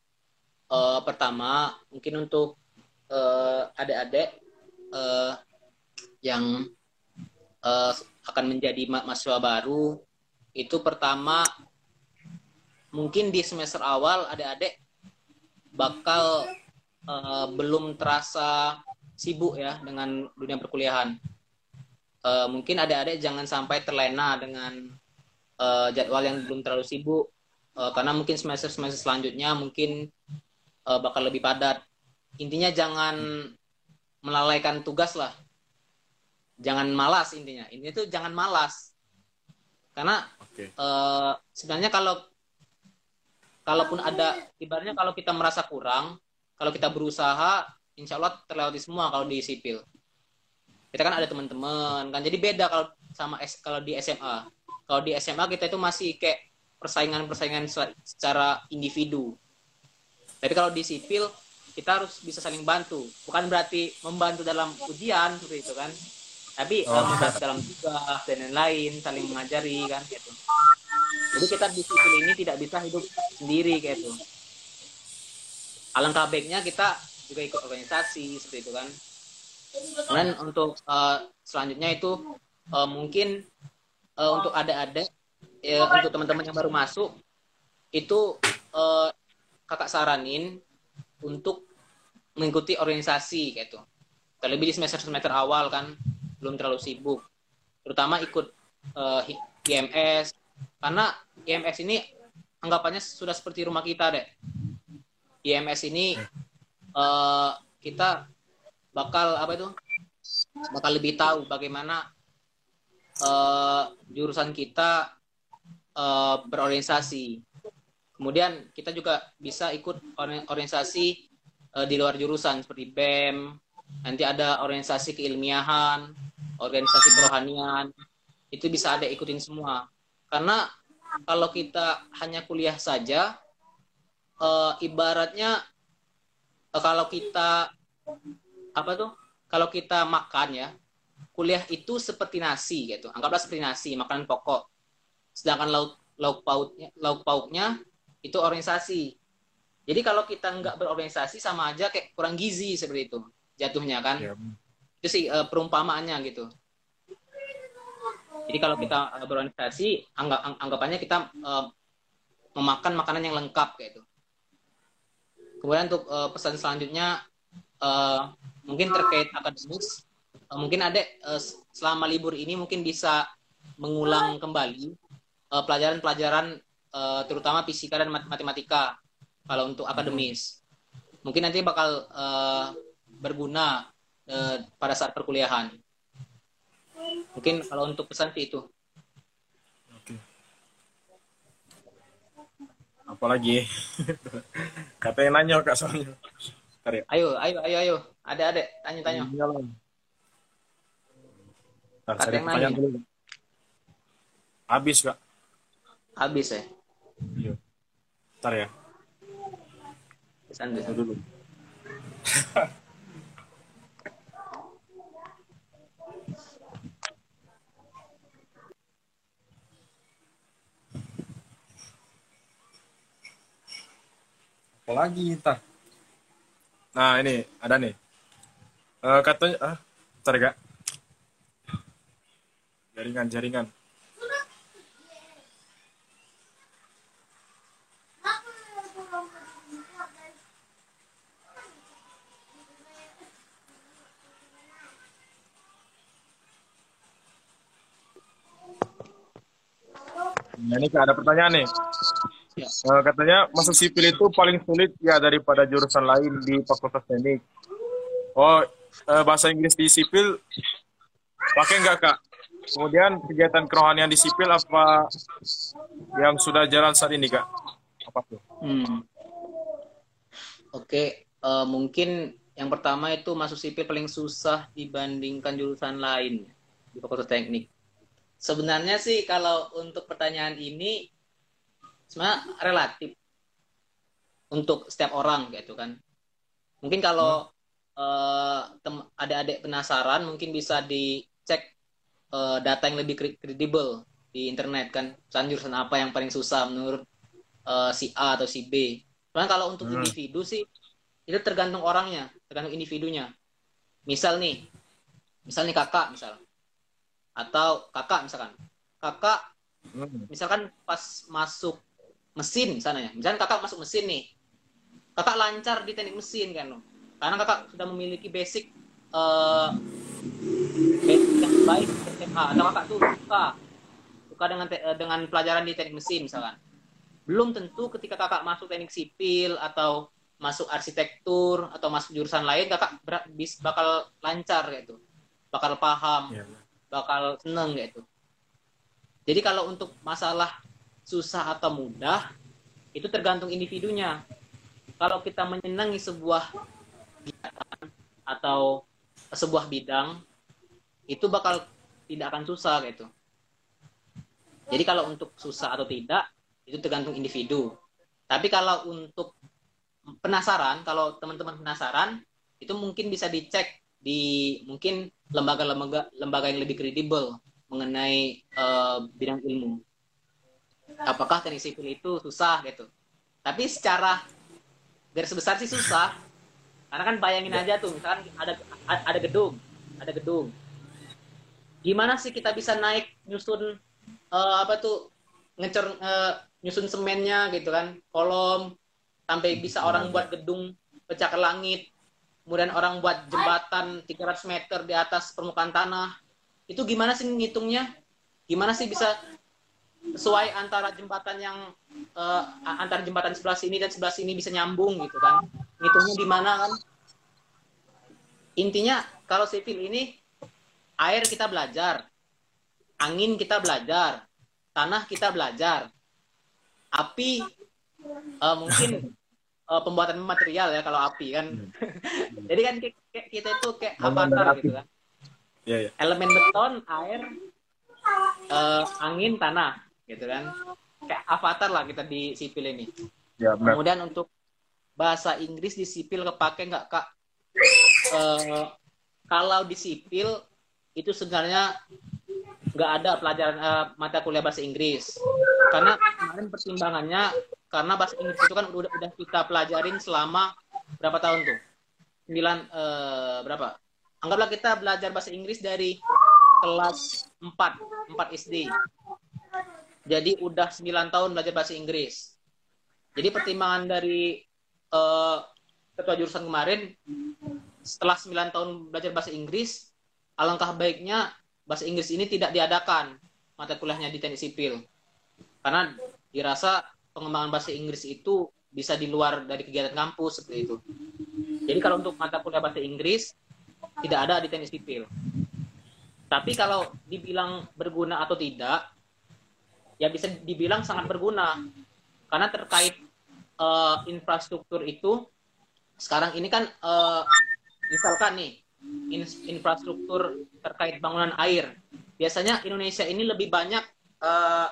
uh, pertama mungkin untuk uh, adik-adik uh, yang uh, akan menjadi mahasiswa baru itu pertama mungkin di semester awal adik-adik bakal uh, belum terasa sibuk ya dengan dunia perkuliahan. Uh, mungkin adik-adik jangan sampai terlena dengan uh, jadwal yang belum terlalu sibuk uh, karena mungkin semester semester selanjutnya mungkin uh, bakal lebih padat. Intinya jangan melalaikan tugas lah. Jangan malas intinya. Ini tuh jangan malas. Karena okay. uh, sebenarnya kalau kalaupun ada ibaratnya kalau kita merasa kurang, kalau kita berusaha, insya Allah terlewati semua kalau di sipil. Kita kan ada teman-teman kan, jadi beda kalau sama S, kalau di SMA. Kalau di SMA kita itu masih kayak persaingan-persaingan secara individu. Tapi kalau di sipil kita harus bisa saling bantu. Bukan berarti membantu dalam ujian seperti itu kan. Tapi oh. membantu dalam tugas dan lain-lain, saling mengajari kan gitu. Jadi kita di sipil ini tidak bisa hidup sendiri kayak itu. Alangkah baiknya kita juga ikut organisasi seperti itu kan. Kemudian untuk uh, selanjutnya itu uh, mungkin uh, untuk adik-adik uh, untuk teman-teman yang baru masuk itu uh, kakak saranin untuk mengikuti organisasi gitu. Terlebih di semester-semester awal kan belum terlalu sibuk. Terutama ikut uh, IMS karena IMS ini anggapannya sudah seperti rumah kita deh. IMS ini uh, kita bakal apa itu? Bakal lebih tahu bagaimana uh, jurusan kita uh, berorientasi. Kemudian kita juga bisa ikut organisasi uh, di luar jurusan seperti BEM. Nanti ada organisasi keilmiahan, organisasi kerohanian. Itu bisa ada ikutin semua karena kalau kita hanya kuliah saja, uh, ibaratnya kalau kita apa tuh? Kalau kita makan ya, kuliah itu seperti nasi gitu. Anggaplah seperti nasi, makanan pokok. Sedangkan lauk lauk pauknya lauk pauknya itu organisasi. Jadi kalau kita nggak berorganisasi sama aja kayak kurang gizi seperti itu jatuhnya kan. Ya. Itu sih uh, perumpamaannya gitu. Jadi kalau kita uh, berorganisasi, anggap anggapannya kita uh, memakan makanan yang lengkap kayak itu. Kemudian untuk uh, pesan selanjutnya uh, mungkin terkait akademis, uh, mungkin ada uh, selama libur ini mungkin bisa mengulang kembali pelajaran-pelajaran uh, uh, terutama fisika dan matematika. kalau untuk akademis. Mungkin nanti bakal uh, berguna uh, pada saat perkuliahan. Mungkin kalau untuk pesan sih itu. Apalagi? Katanya nanya kak soalnya. Ya. Ayo, ayo, ayo, ayo. Ada, ada. Tanya-tanya. Kata yang nanya. Dulu. Habis kak. Habis ya. Iya. Ntar ya. Pesan dulu. lagi ntar nah ini ada nih. Uh, katanya ah ntar gak jaringan jaringan Nah, ini ada pertanyaan nih. Ya. Uh, katanya masuk sipil itu paling sulit ya daripada jurusan lain di Fakultas Teknik. Oh, uh, bahasa Inggris di sipil pakai nggak kak? Kemudian kegiatan kerohanian di sipil apa yang sudah jalan saat ini kak? Apa tuh? Hmm. Oke, okay. uh, eh, mungkin yang pertama itu masuk sipil paling susah dibandingkan jurusan lain di Fakultas Teknik. Sebenarnya sih kalau untuk pertanyaan ini sebenarnya relatif untuk setiap orang gitu kan mungkin kalau hmm. uh, ada adik penasaran mungkin bisa dicek uh, data yang lebih kredibel di internet kan misalnya jurusan apa yang paling susah menurut uh, si A atau si B Cuman kalau untuk hmm. individu sih itu tergantung orangnya tergantung individunya misal nih misal nih kakak misal atau kakak misalkan kakak hmm. misalkan pas masuk mesin sana ya. Misalnya kakak masuk mesin nih, kakak lancar di teknik mesin kan loh. Karena kakak sudah memiliki basic uh, basic yang baik SMA atau kakak tuh suka suka dengan uh, dengan pelajaran di teknik mesin misalkan. Belum tentu ketika kakak masuk teknik sipil atau masuk arsitektur atau masuk jurusan lain kakak bis bakal lancar gitu. Bakal paham, yeah. bakal seneng gitu. Jadi kalau untuk masalah susah atau mudah itu tergantung individunya. Kalau kita menyenangi sebuah kegiatan atau sebuah bidang itu bakal tidak akan susah gitu. Jadi kalau untuk susah atau tidak itu tergantung individu. Tapi kalau untuk penasaran, kalau teman-teman penasaran itu mungkin bisa dicek di mungkin lembaga-lembaga lembaga yang lebih kredibel mengenai uh, bidang ilmu apakah teknik sipil itu susah gitu? Tapi secara garis besar sih susah. Karena kan bayangin aja tuh misalkan ada ada gedung ada gedung. Gimana sih kita bisa naik nyusun uh, apa tuh ngecer uh, nyusun semennya gitu kan? Kolom sampai bisa orang buat gedung pecah ke langit. Kemudian orang buat jembatan 300 meter di atas permukaan tanah. Itu gimana sih ngitungnya? Gimana sih bisa sesuai antara jembatan yang uh, antara jembatan sebelah sini dan sebelah sini bisa nyambung gitu kan. Ngitungnya di mana kan? Intinya kalau sipil ini air kita belajar angin kita belajar tanah kita belajar api uh, mungkin uh, pembuatan material ya kalau api kan. Jadi kan kita itu kayak avatar gitu kan. Yeah, yeah. elemen beton air uh, angin tanah gitu kan? Kayak avatar lah kita di sipil ini. Ya, benar. kemudian untuk bahasa Inggris di sipil kepake nggak kak? Uh, kalau di sipil itu sebenarnya nggak ada pelajaran uh, mata kuliah bahasa Inggris. Karena kemarin pertimbangannya karena bahasa Inggris itu kan udah udah kita pelajarin selama berapa tahun tuh? Sembilan uh, berapa? Anggaplah kita belajar bahasa Inggris dari kelas 4 4 SD jadi udah 9 tahun belajar bahasa Inggris. Jadi pertimbangan dari uh, ketua jurusan kemarin setelah 9 tahun belajar bahasa Inggris, alangkah baiknya bahasa Inggris ini tidak diadakan mata kuliahnya di teknik sipil. Karena dirasa pengembangan bahasa Inggris itu bisa di luar dari kegiatan kampus seperti itu. Jadi kalau untuk mata kuliah bahasa Inggris tidak ada di teknik sipil. Tapi kalau dibilang berguna atau tidak, ya bisa dibilang sangat berguna. Karena terkait uh, infrastruktur itu sekarang ini kan uh, misalkan nih in, infrastruktur terkait bangunan air. Biasanya Indonesia ini lebih banyak uh,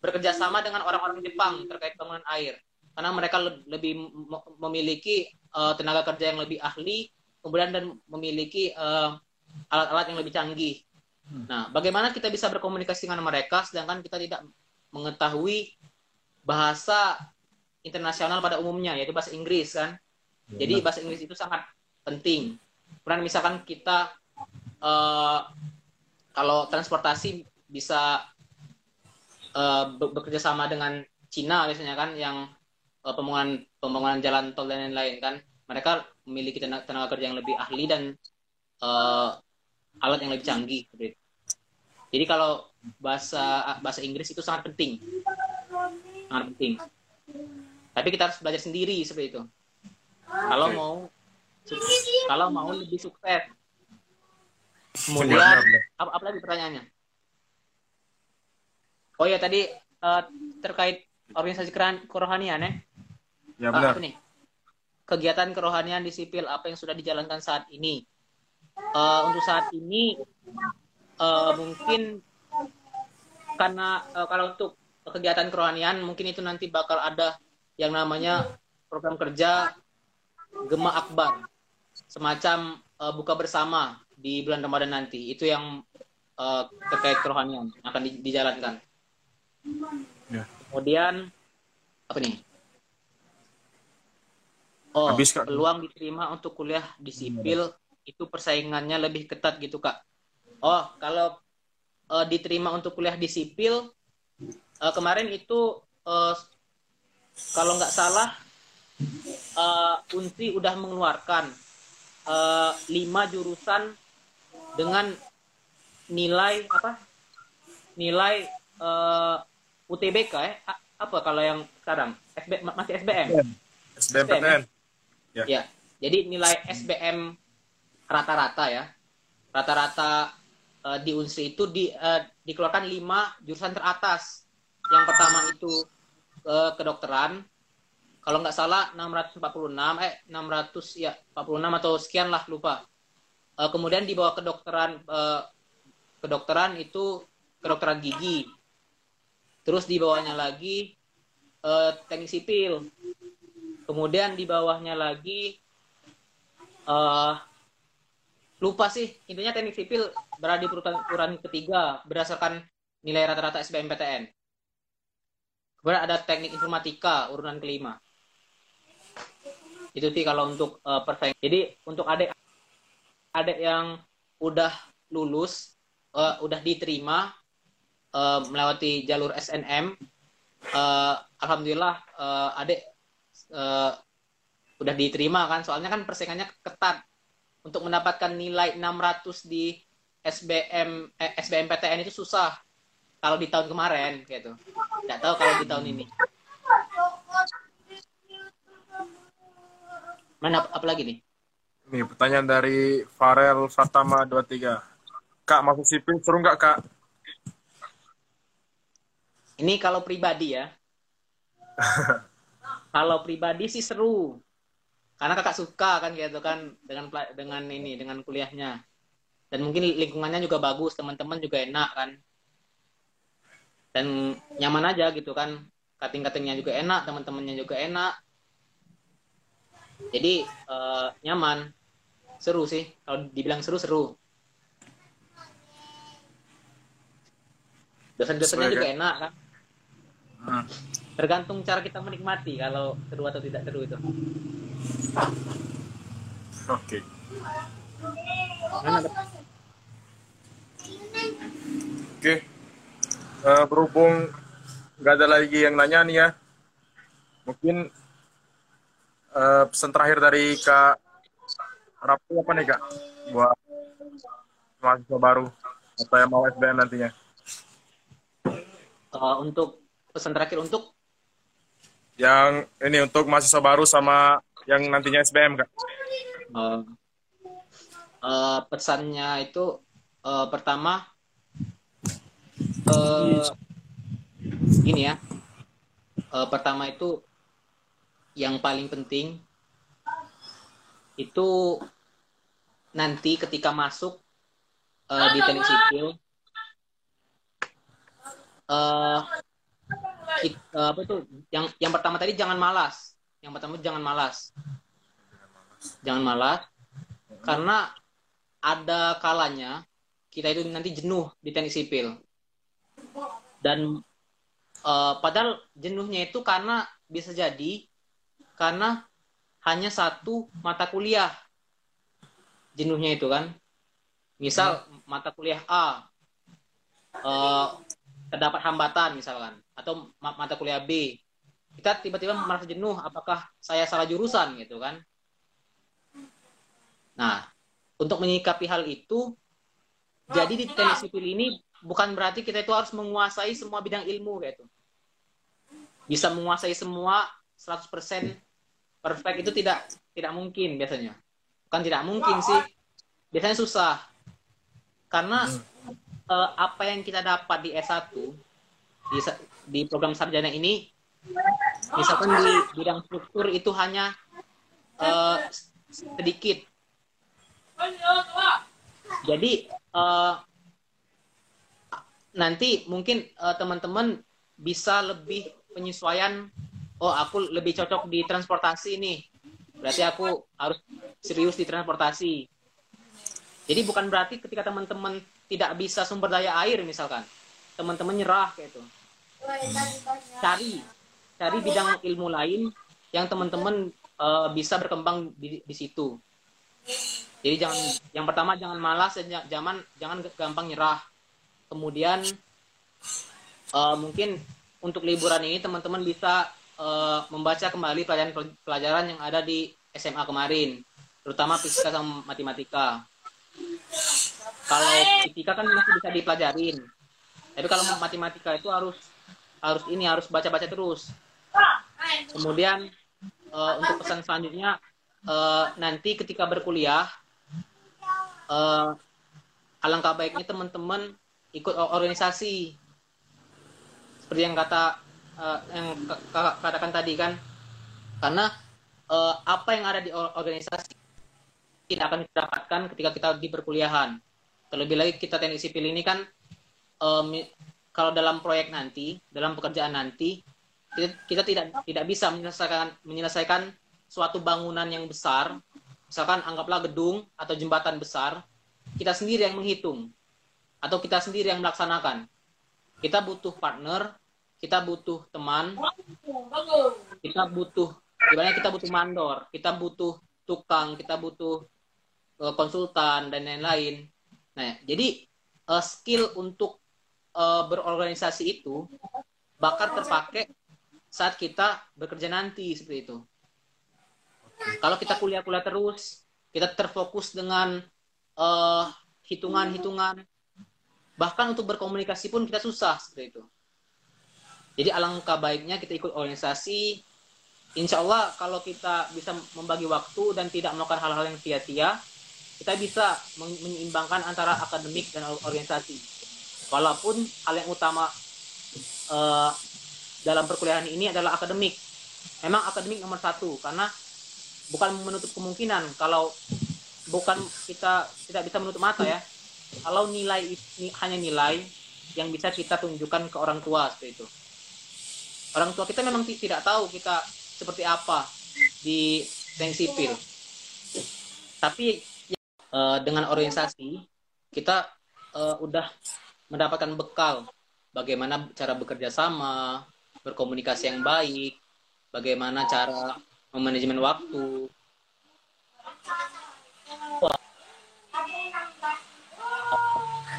bekerja sama dengan orang-orang Jepang terkait bangunan air. Karena mereka le lebih memiliki uh, tenaga kerja yang lebih ahli kemudian dan memiliki alat-alat uh, yang lebih canggih. Nah bagaimana kita bisa berkomunikasi dengan mereka sedangkan kita tidak mengetahui bahasa internasional pada umumnya yaitu bahasa Inggris kan. Ya, Jadi bahasa Inggris itu sangat penting. Kemudian misalkan kita uh, kalau transportasi bisa uh, bekerja sama dengan Cina biasanya kan yang uh, pembangunan pembangunan jalan tol dan lain-lain kan. Mereka memiliki tenaga, tenaga kerja yang lebih ahli dan uh, alat yang lebih canggih. Jadi kalau bahasa bahasa Inggris itu sangat penting. Sangat penting. Tapi kita harus belajar sendiri seperti itu. Kalau okay. mau kalau mau lebih sukses. Kemudian apa, apa lagi pertanyaannya? Oh ya tadi uh, terkait organisasi kerohanian ya? Ya benar. uh, nih? Kegiatan kerohanian di sipil apa yang sudah dijalankan saat ini? Uh, untuk saat ini uh, mungkin karena uh, kalau untuk kegiatan kerohanian mungkin itu nanti bakal ada yang namanya program kerja Gema Akbar. Semacam uh, buka bersama di bulan Ramadan nanti. Itu yang uh, terkait kerohanian akan di, dijalankan. Ya. kemudian apa nih? Oh Habis, peluang diterima untuk kuliah di sipil itu persaingannya lebih ketat gitu kak oh kalau uh, diterima untuk kuliah di sipil uh, kemarin itu uh, kalau nggak salah uh, Unsi udah mengeluarkan uh, lima jurusan dengan nilai apa? Nilai uh, UTBK ya apa kalau yang sekarang? SB, masih SBM SBM, ya? ya. ya jadi nilai SBM rata-rata ya. Rata-rata uh, di Unsri itu di, uh, dikeluarkan lima jurusan teratas. Yang pertama itu uh, kedokteran. Kalau nggak salah 646 eh 600 ya 46 atau sekian lah lupa. Uh, kemudian di bawah kedokteran uh, kedokteran itu kedokteran gigi. Terus di bawahnya lagi uh, teknik sipil. Kemudian di bawahnya lagi uh, lupa sih intinya teknik sipil berada di urutan ketiga berdasarkan nilai rata-rata SBMPTN Kemudian ada teknik informatika urutan kelima. Itu sih kalau untuk uh, persaing. Jadi untuk adik adik yang udah lulus, uh, udah diterima uh, melewati jalur SNM, uh, alhamdulillah uh, adik uh, udah diterima kan. Soalnya kan persaingannya ketat. Untuk mendapatkan nilai 600 di SBM eh, SBMPTN itu susah kalau di tahun kemarin gitu. Nggak tahu kalau di tahun ini. Mana apa, lagi nih? Nih pertanyaan dari Farel Fatama 23 kak masuk sipil seru nggak kak? Ini kalau pribadi ya. Kalau pribadi sih seru karena kakak suka kan gitu kan dengan dengan ini dengan kuliahnya. Dan mungkin lingkungannya juga bagus teman-teman juga enak kan. Dan nyaman aja gitu kan. Kating-katingnya juga enak teman-temannya juga enak. Jadi uh, nyaman. Seru sih. Kalau dibilang seru seru. Dosen-dosennya juga enak kan. Hmm. tergantung cara kita menikmati kalau seru atau tidak seru itu oke. Okay. oke. Okay uh, berhubung nggak ada lagi yang nanya nih ya, mungkin uh, pesan terakhir dari Kak Rapu apa nih Kak? Buat mahasiswa baru atau yang mau SBM nantinya? Uh, untuk pesan terakhir untuk? Yang ini untuk mahasiswa baru sama yang nantinya SBM kak. Uh, uh, pesannya itu uh, pertama uh, gini ya. Uh, pertama itu yang paling penting itu nanti ketika masuk uh, di teknik sipil uh, kita, yang yang pertama tadi jangan malas yang pertama jangan malas. Jangan malas karena ada kalanya kita itu nanti jenuh di teknik sipil. Dan uh, padahal jenuhnya itu karena bisa jadi karena hanya satu mata kuliah jenuhnya itu kan. Misal mata kuliah A uh, terdapat hambatan misalkan atau mata kuliah B kita tiba-tiba merasa jenuh apakah saya salah jurusan gitu kan. Nah untuk menyikapi hal itu jadi di teknik sipil ini bukan berarti kita itu harus menguasai semua bidang ilmu gitu. Bisa menguasai semua 100% perfect itu tidak tidak mungkin biasanya. Bukan tidak mungkin sih. Biasanya susah. Karena hmm. uh, apa yang kita dapat di S1 di, di program sarjana ini misalkan di bidang struktur itu hanya uh, sedikit jadi uh, nanti mungkin teman-teman uh, bisa lebih penyesuaian oh aku lebih cocok di transportasi nih berarti aku harus serius di transportasi. Jadi bukan berarti ketika teman-teman tidak bisa sumber daya air misalkan, teman-teman nyerah kayak itu. Cari cari bidang ilmu lain yang teman-teman uh, bisa berkembang di, di situ. Jadi jangan yang pertama jangan malas dan jangan jangan gampang nyerah. Kemudian uh, mungkin untuk liburan ini teman-teman bisa uh, membaca kembali pelajaran-pelajaran yang ada di SMA kemarin, terutama fisika sama matematika. Kalau fisika kan masih bisa dipelajarin, tapi kalau matematika itu harus harus ini harus baca-baca terus. Kemudian uh, untuk pesan selanjutnya uh, nanti ketika berkuliah uh, alangkah baiknya teman-teman ikut organisasi. Seperti yang kata uh, yang katakan tadi kan. Karena uh, apa yang ada di organisasi tidak akan kita dapatkan ketika kita di perkuliahan terlebih lagi kita teknik sipil ini kan um, kalau dalam proyek nanti dalam pekerjaan nanti kita, tidak tidak bisa menyelesaikan menyelesaikan suatu bangunan yang besar. Misalkan anggaplah gedung atau jembatan besar kita sendiri yang menghitung. Atau kita sendiri yang melaksanakan. Kita butuh partner kita butuh teman, kita butuh, ibaratnya kita butuh mandor, kita butuh tukang, kita butuh uh, konsultan dan lain-lain. Nah, jadi uh, skill untuk uh, berorganisasi itu bakal terpakai saat kita bekerja nanti seperti itu. Kalau kita kuliah-kuliah terus, kita terfokus dengan hitungan-hitungan, uh, bahkan untuk berkomunikasi pun kita susah seperti itu. Jadi alangkah baiknya kita ikut organisasi. Insya Allah kalau kita bisa membagi waktu dan tidak melakukan hal-hal yang sia-sia, kita bisa menyeimbangkan antara akademik dan organisasi. Walaupun hal yang utama uh, dalam perkuliahan ini adalah akademik. Memang akademik nomor satu karena bukan menutup kemungkinan kalau bukan kita tidak bisa menutup mata ya. Kalau nilai ini hanya nilai yang bisa kita tunjukkan ke orang tua seperti itu orang tua kita memang tidak tahu kita seperti apa di teknik sipil tapi uh, dengan organisasi kita uh, udah mendapatkan bekal bagaimana cara bekerja sama berkomunikasi yang baik bagaimana cara memanajemen waktu.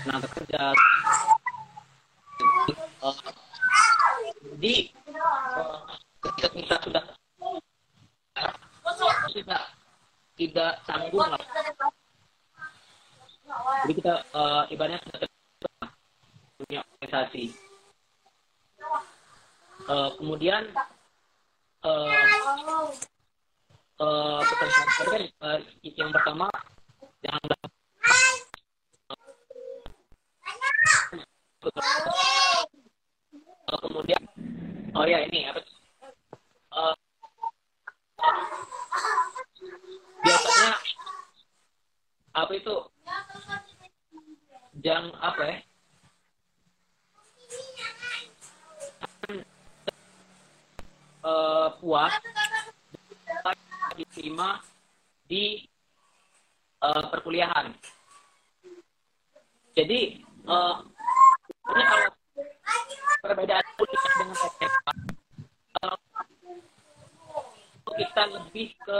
Nah bekerja. Uh, jadi ketika kita sudah tidak tidak sanggup lah. Jadi kita uh, ibaratnya sudah punya organisasi uh, kemudian uh, uh, uh, yang pertama jangan uh, kemudian oh ya ini apa? Uh, biasanya apa itu? Yang apa ya puas diterima di uh, perkuliahan. Jadi uh, ini kalau perbedaan kuliah dengan SMA, uh, kita lebih ke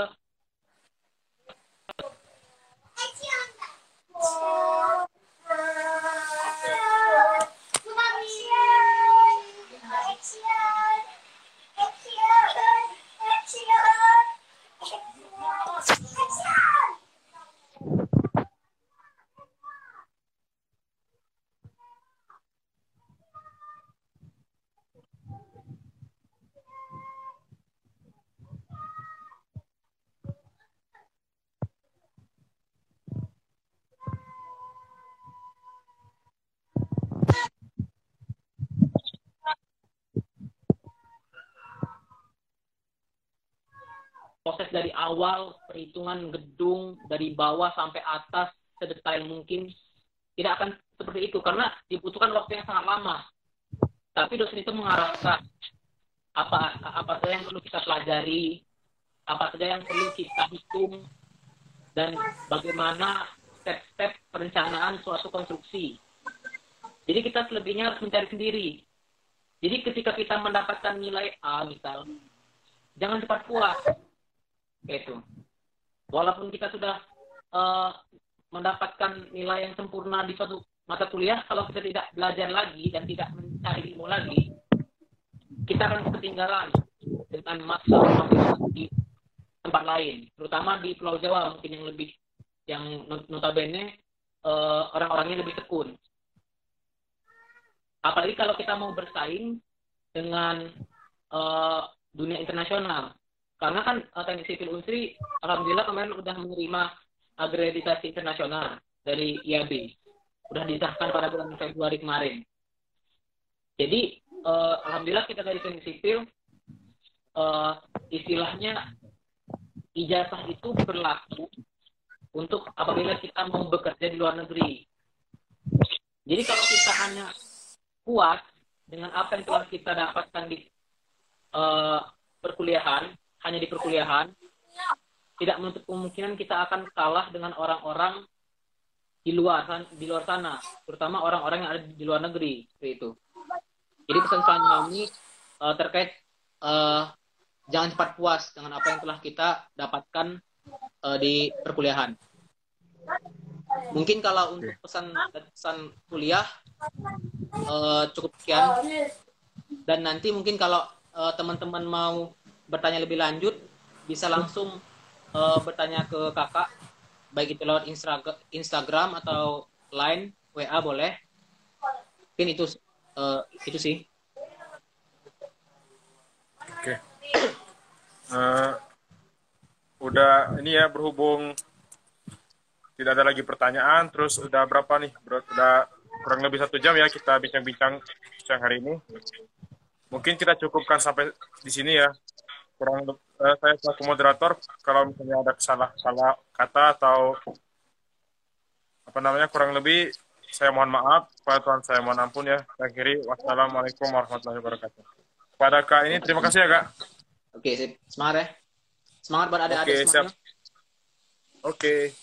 proses dari awal perhitungan gedung dari bawah sampai atas sedetail mungkin tidak akan seperti itu karena dibutuhkan waktu yang sangat lama. Tapi dosen itu mengarahkan apa apa saja yang perlu kita pelajari, apa saja yang perlu kita hitung dan bagaimana step-step perencanaan suatu konstruksi. Jadi kita selebihnya harus mencari sendiri. Jadi ketika kita mendapatkan nilai A misal, jangan cepat puas itu. Walaupun kita sudah uh, mendapatkan nilai yang sempurna di suatu mata kuliah kalau kita tidak belajar lagi dan tidak mencari ilmu lagi kita akan ketinggalan dengan masa di tempat lain. Terutama di Pulau Jawa mungkin yang lebih yang notabene uh, orang-orangnya lebih tekun. Apalagi kalau kita mau bersaing dengan uh, dunia internasional karena kan uh, teknik sipil Unsri alhamdulillah kemarin sudah menerima akreditasi internasional dari IAB sudah disahkan pada bulan Februari kemarin. Jadi uh, alhamdulillah kita dari teknik sipil uh, istilahnya ijazah itu berlaku untuk apabila kita mau bekerja di luar negeri. Jadi kalau kita hanya puas dengan apa yang telah kita dapatkan di uh, perkuliahan hanya di perkuliahan, tidak menutup kemungkinan kita akan kalah dengan orang-orang di luar di luar sana, terutama orang-orang yang ada di luar negeri seperti itu. Jadi pesan kami uh, terkait uh, jangan cepat puas dengan apa yang telah kita dapatkan uh, di perkuliahan. Mungkin kalau untuk pesan pesan kuliah uh, cukup sekian dan nanti mungkin kalau teman-teman uh, mau bertanya lebih lanjut bisa langsung uh, bertanya ke kakak baik itu lewat Instagram atau line WA boleh. Mungkin itu uh, itu sih. Oke. Okay. uh, eh, udah ini ya berhubung tidak ada lagi pertanyaan terus udah berapa nih? Udah kurang lebih satu jam ya kita bincang-bincang hari ini. Mungkin kita cukupkan sampai di sini ya kurang uh, saya selaku moderator kalau misalnya ada salah salah kata atau apa namanya kurang lebih saya mohon maaf. Pak Tuhan saya mohon ampun ya. Saya kiri wassalamualaikum warahmatullahi wabarakatuh. Pada kak ini terima kasih ya kak. Oke semangat ya. Semangat buat oke siap. Oke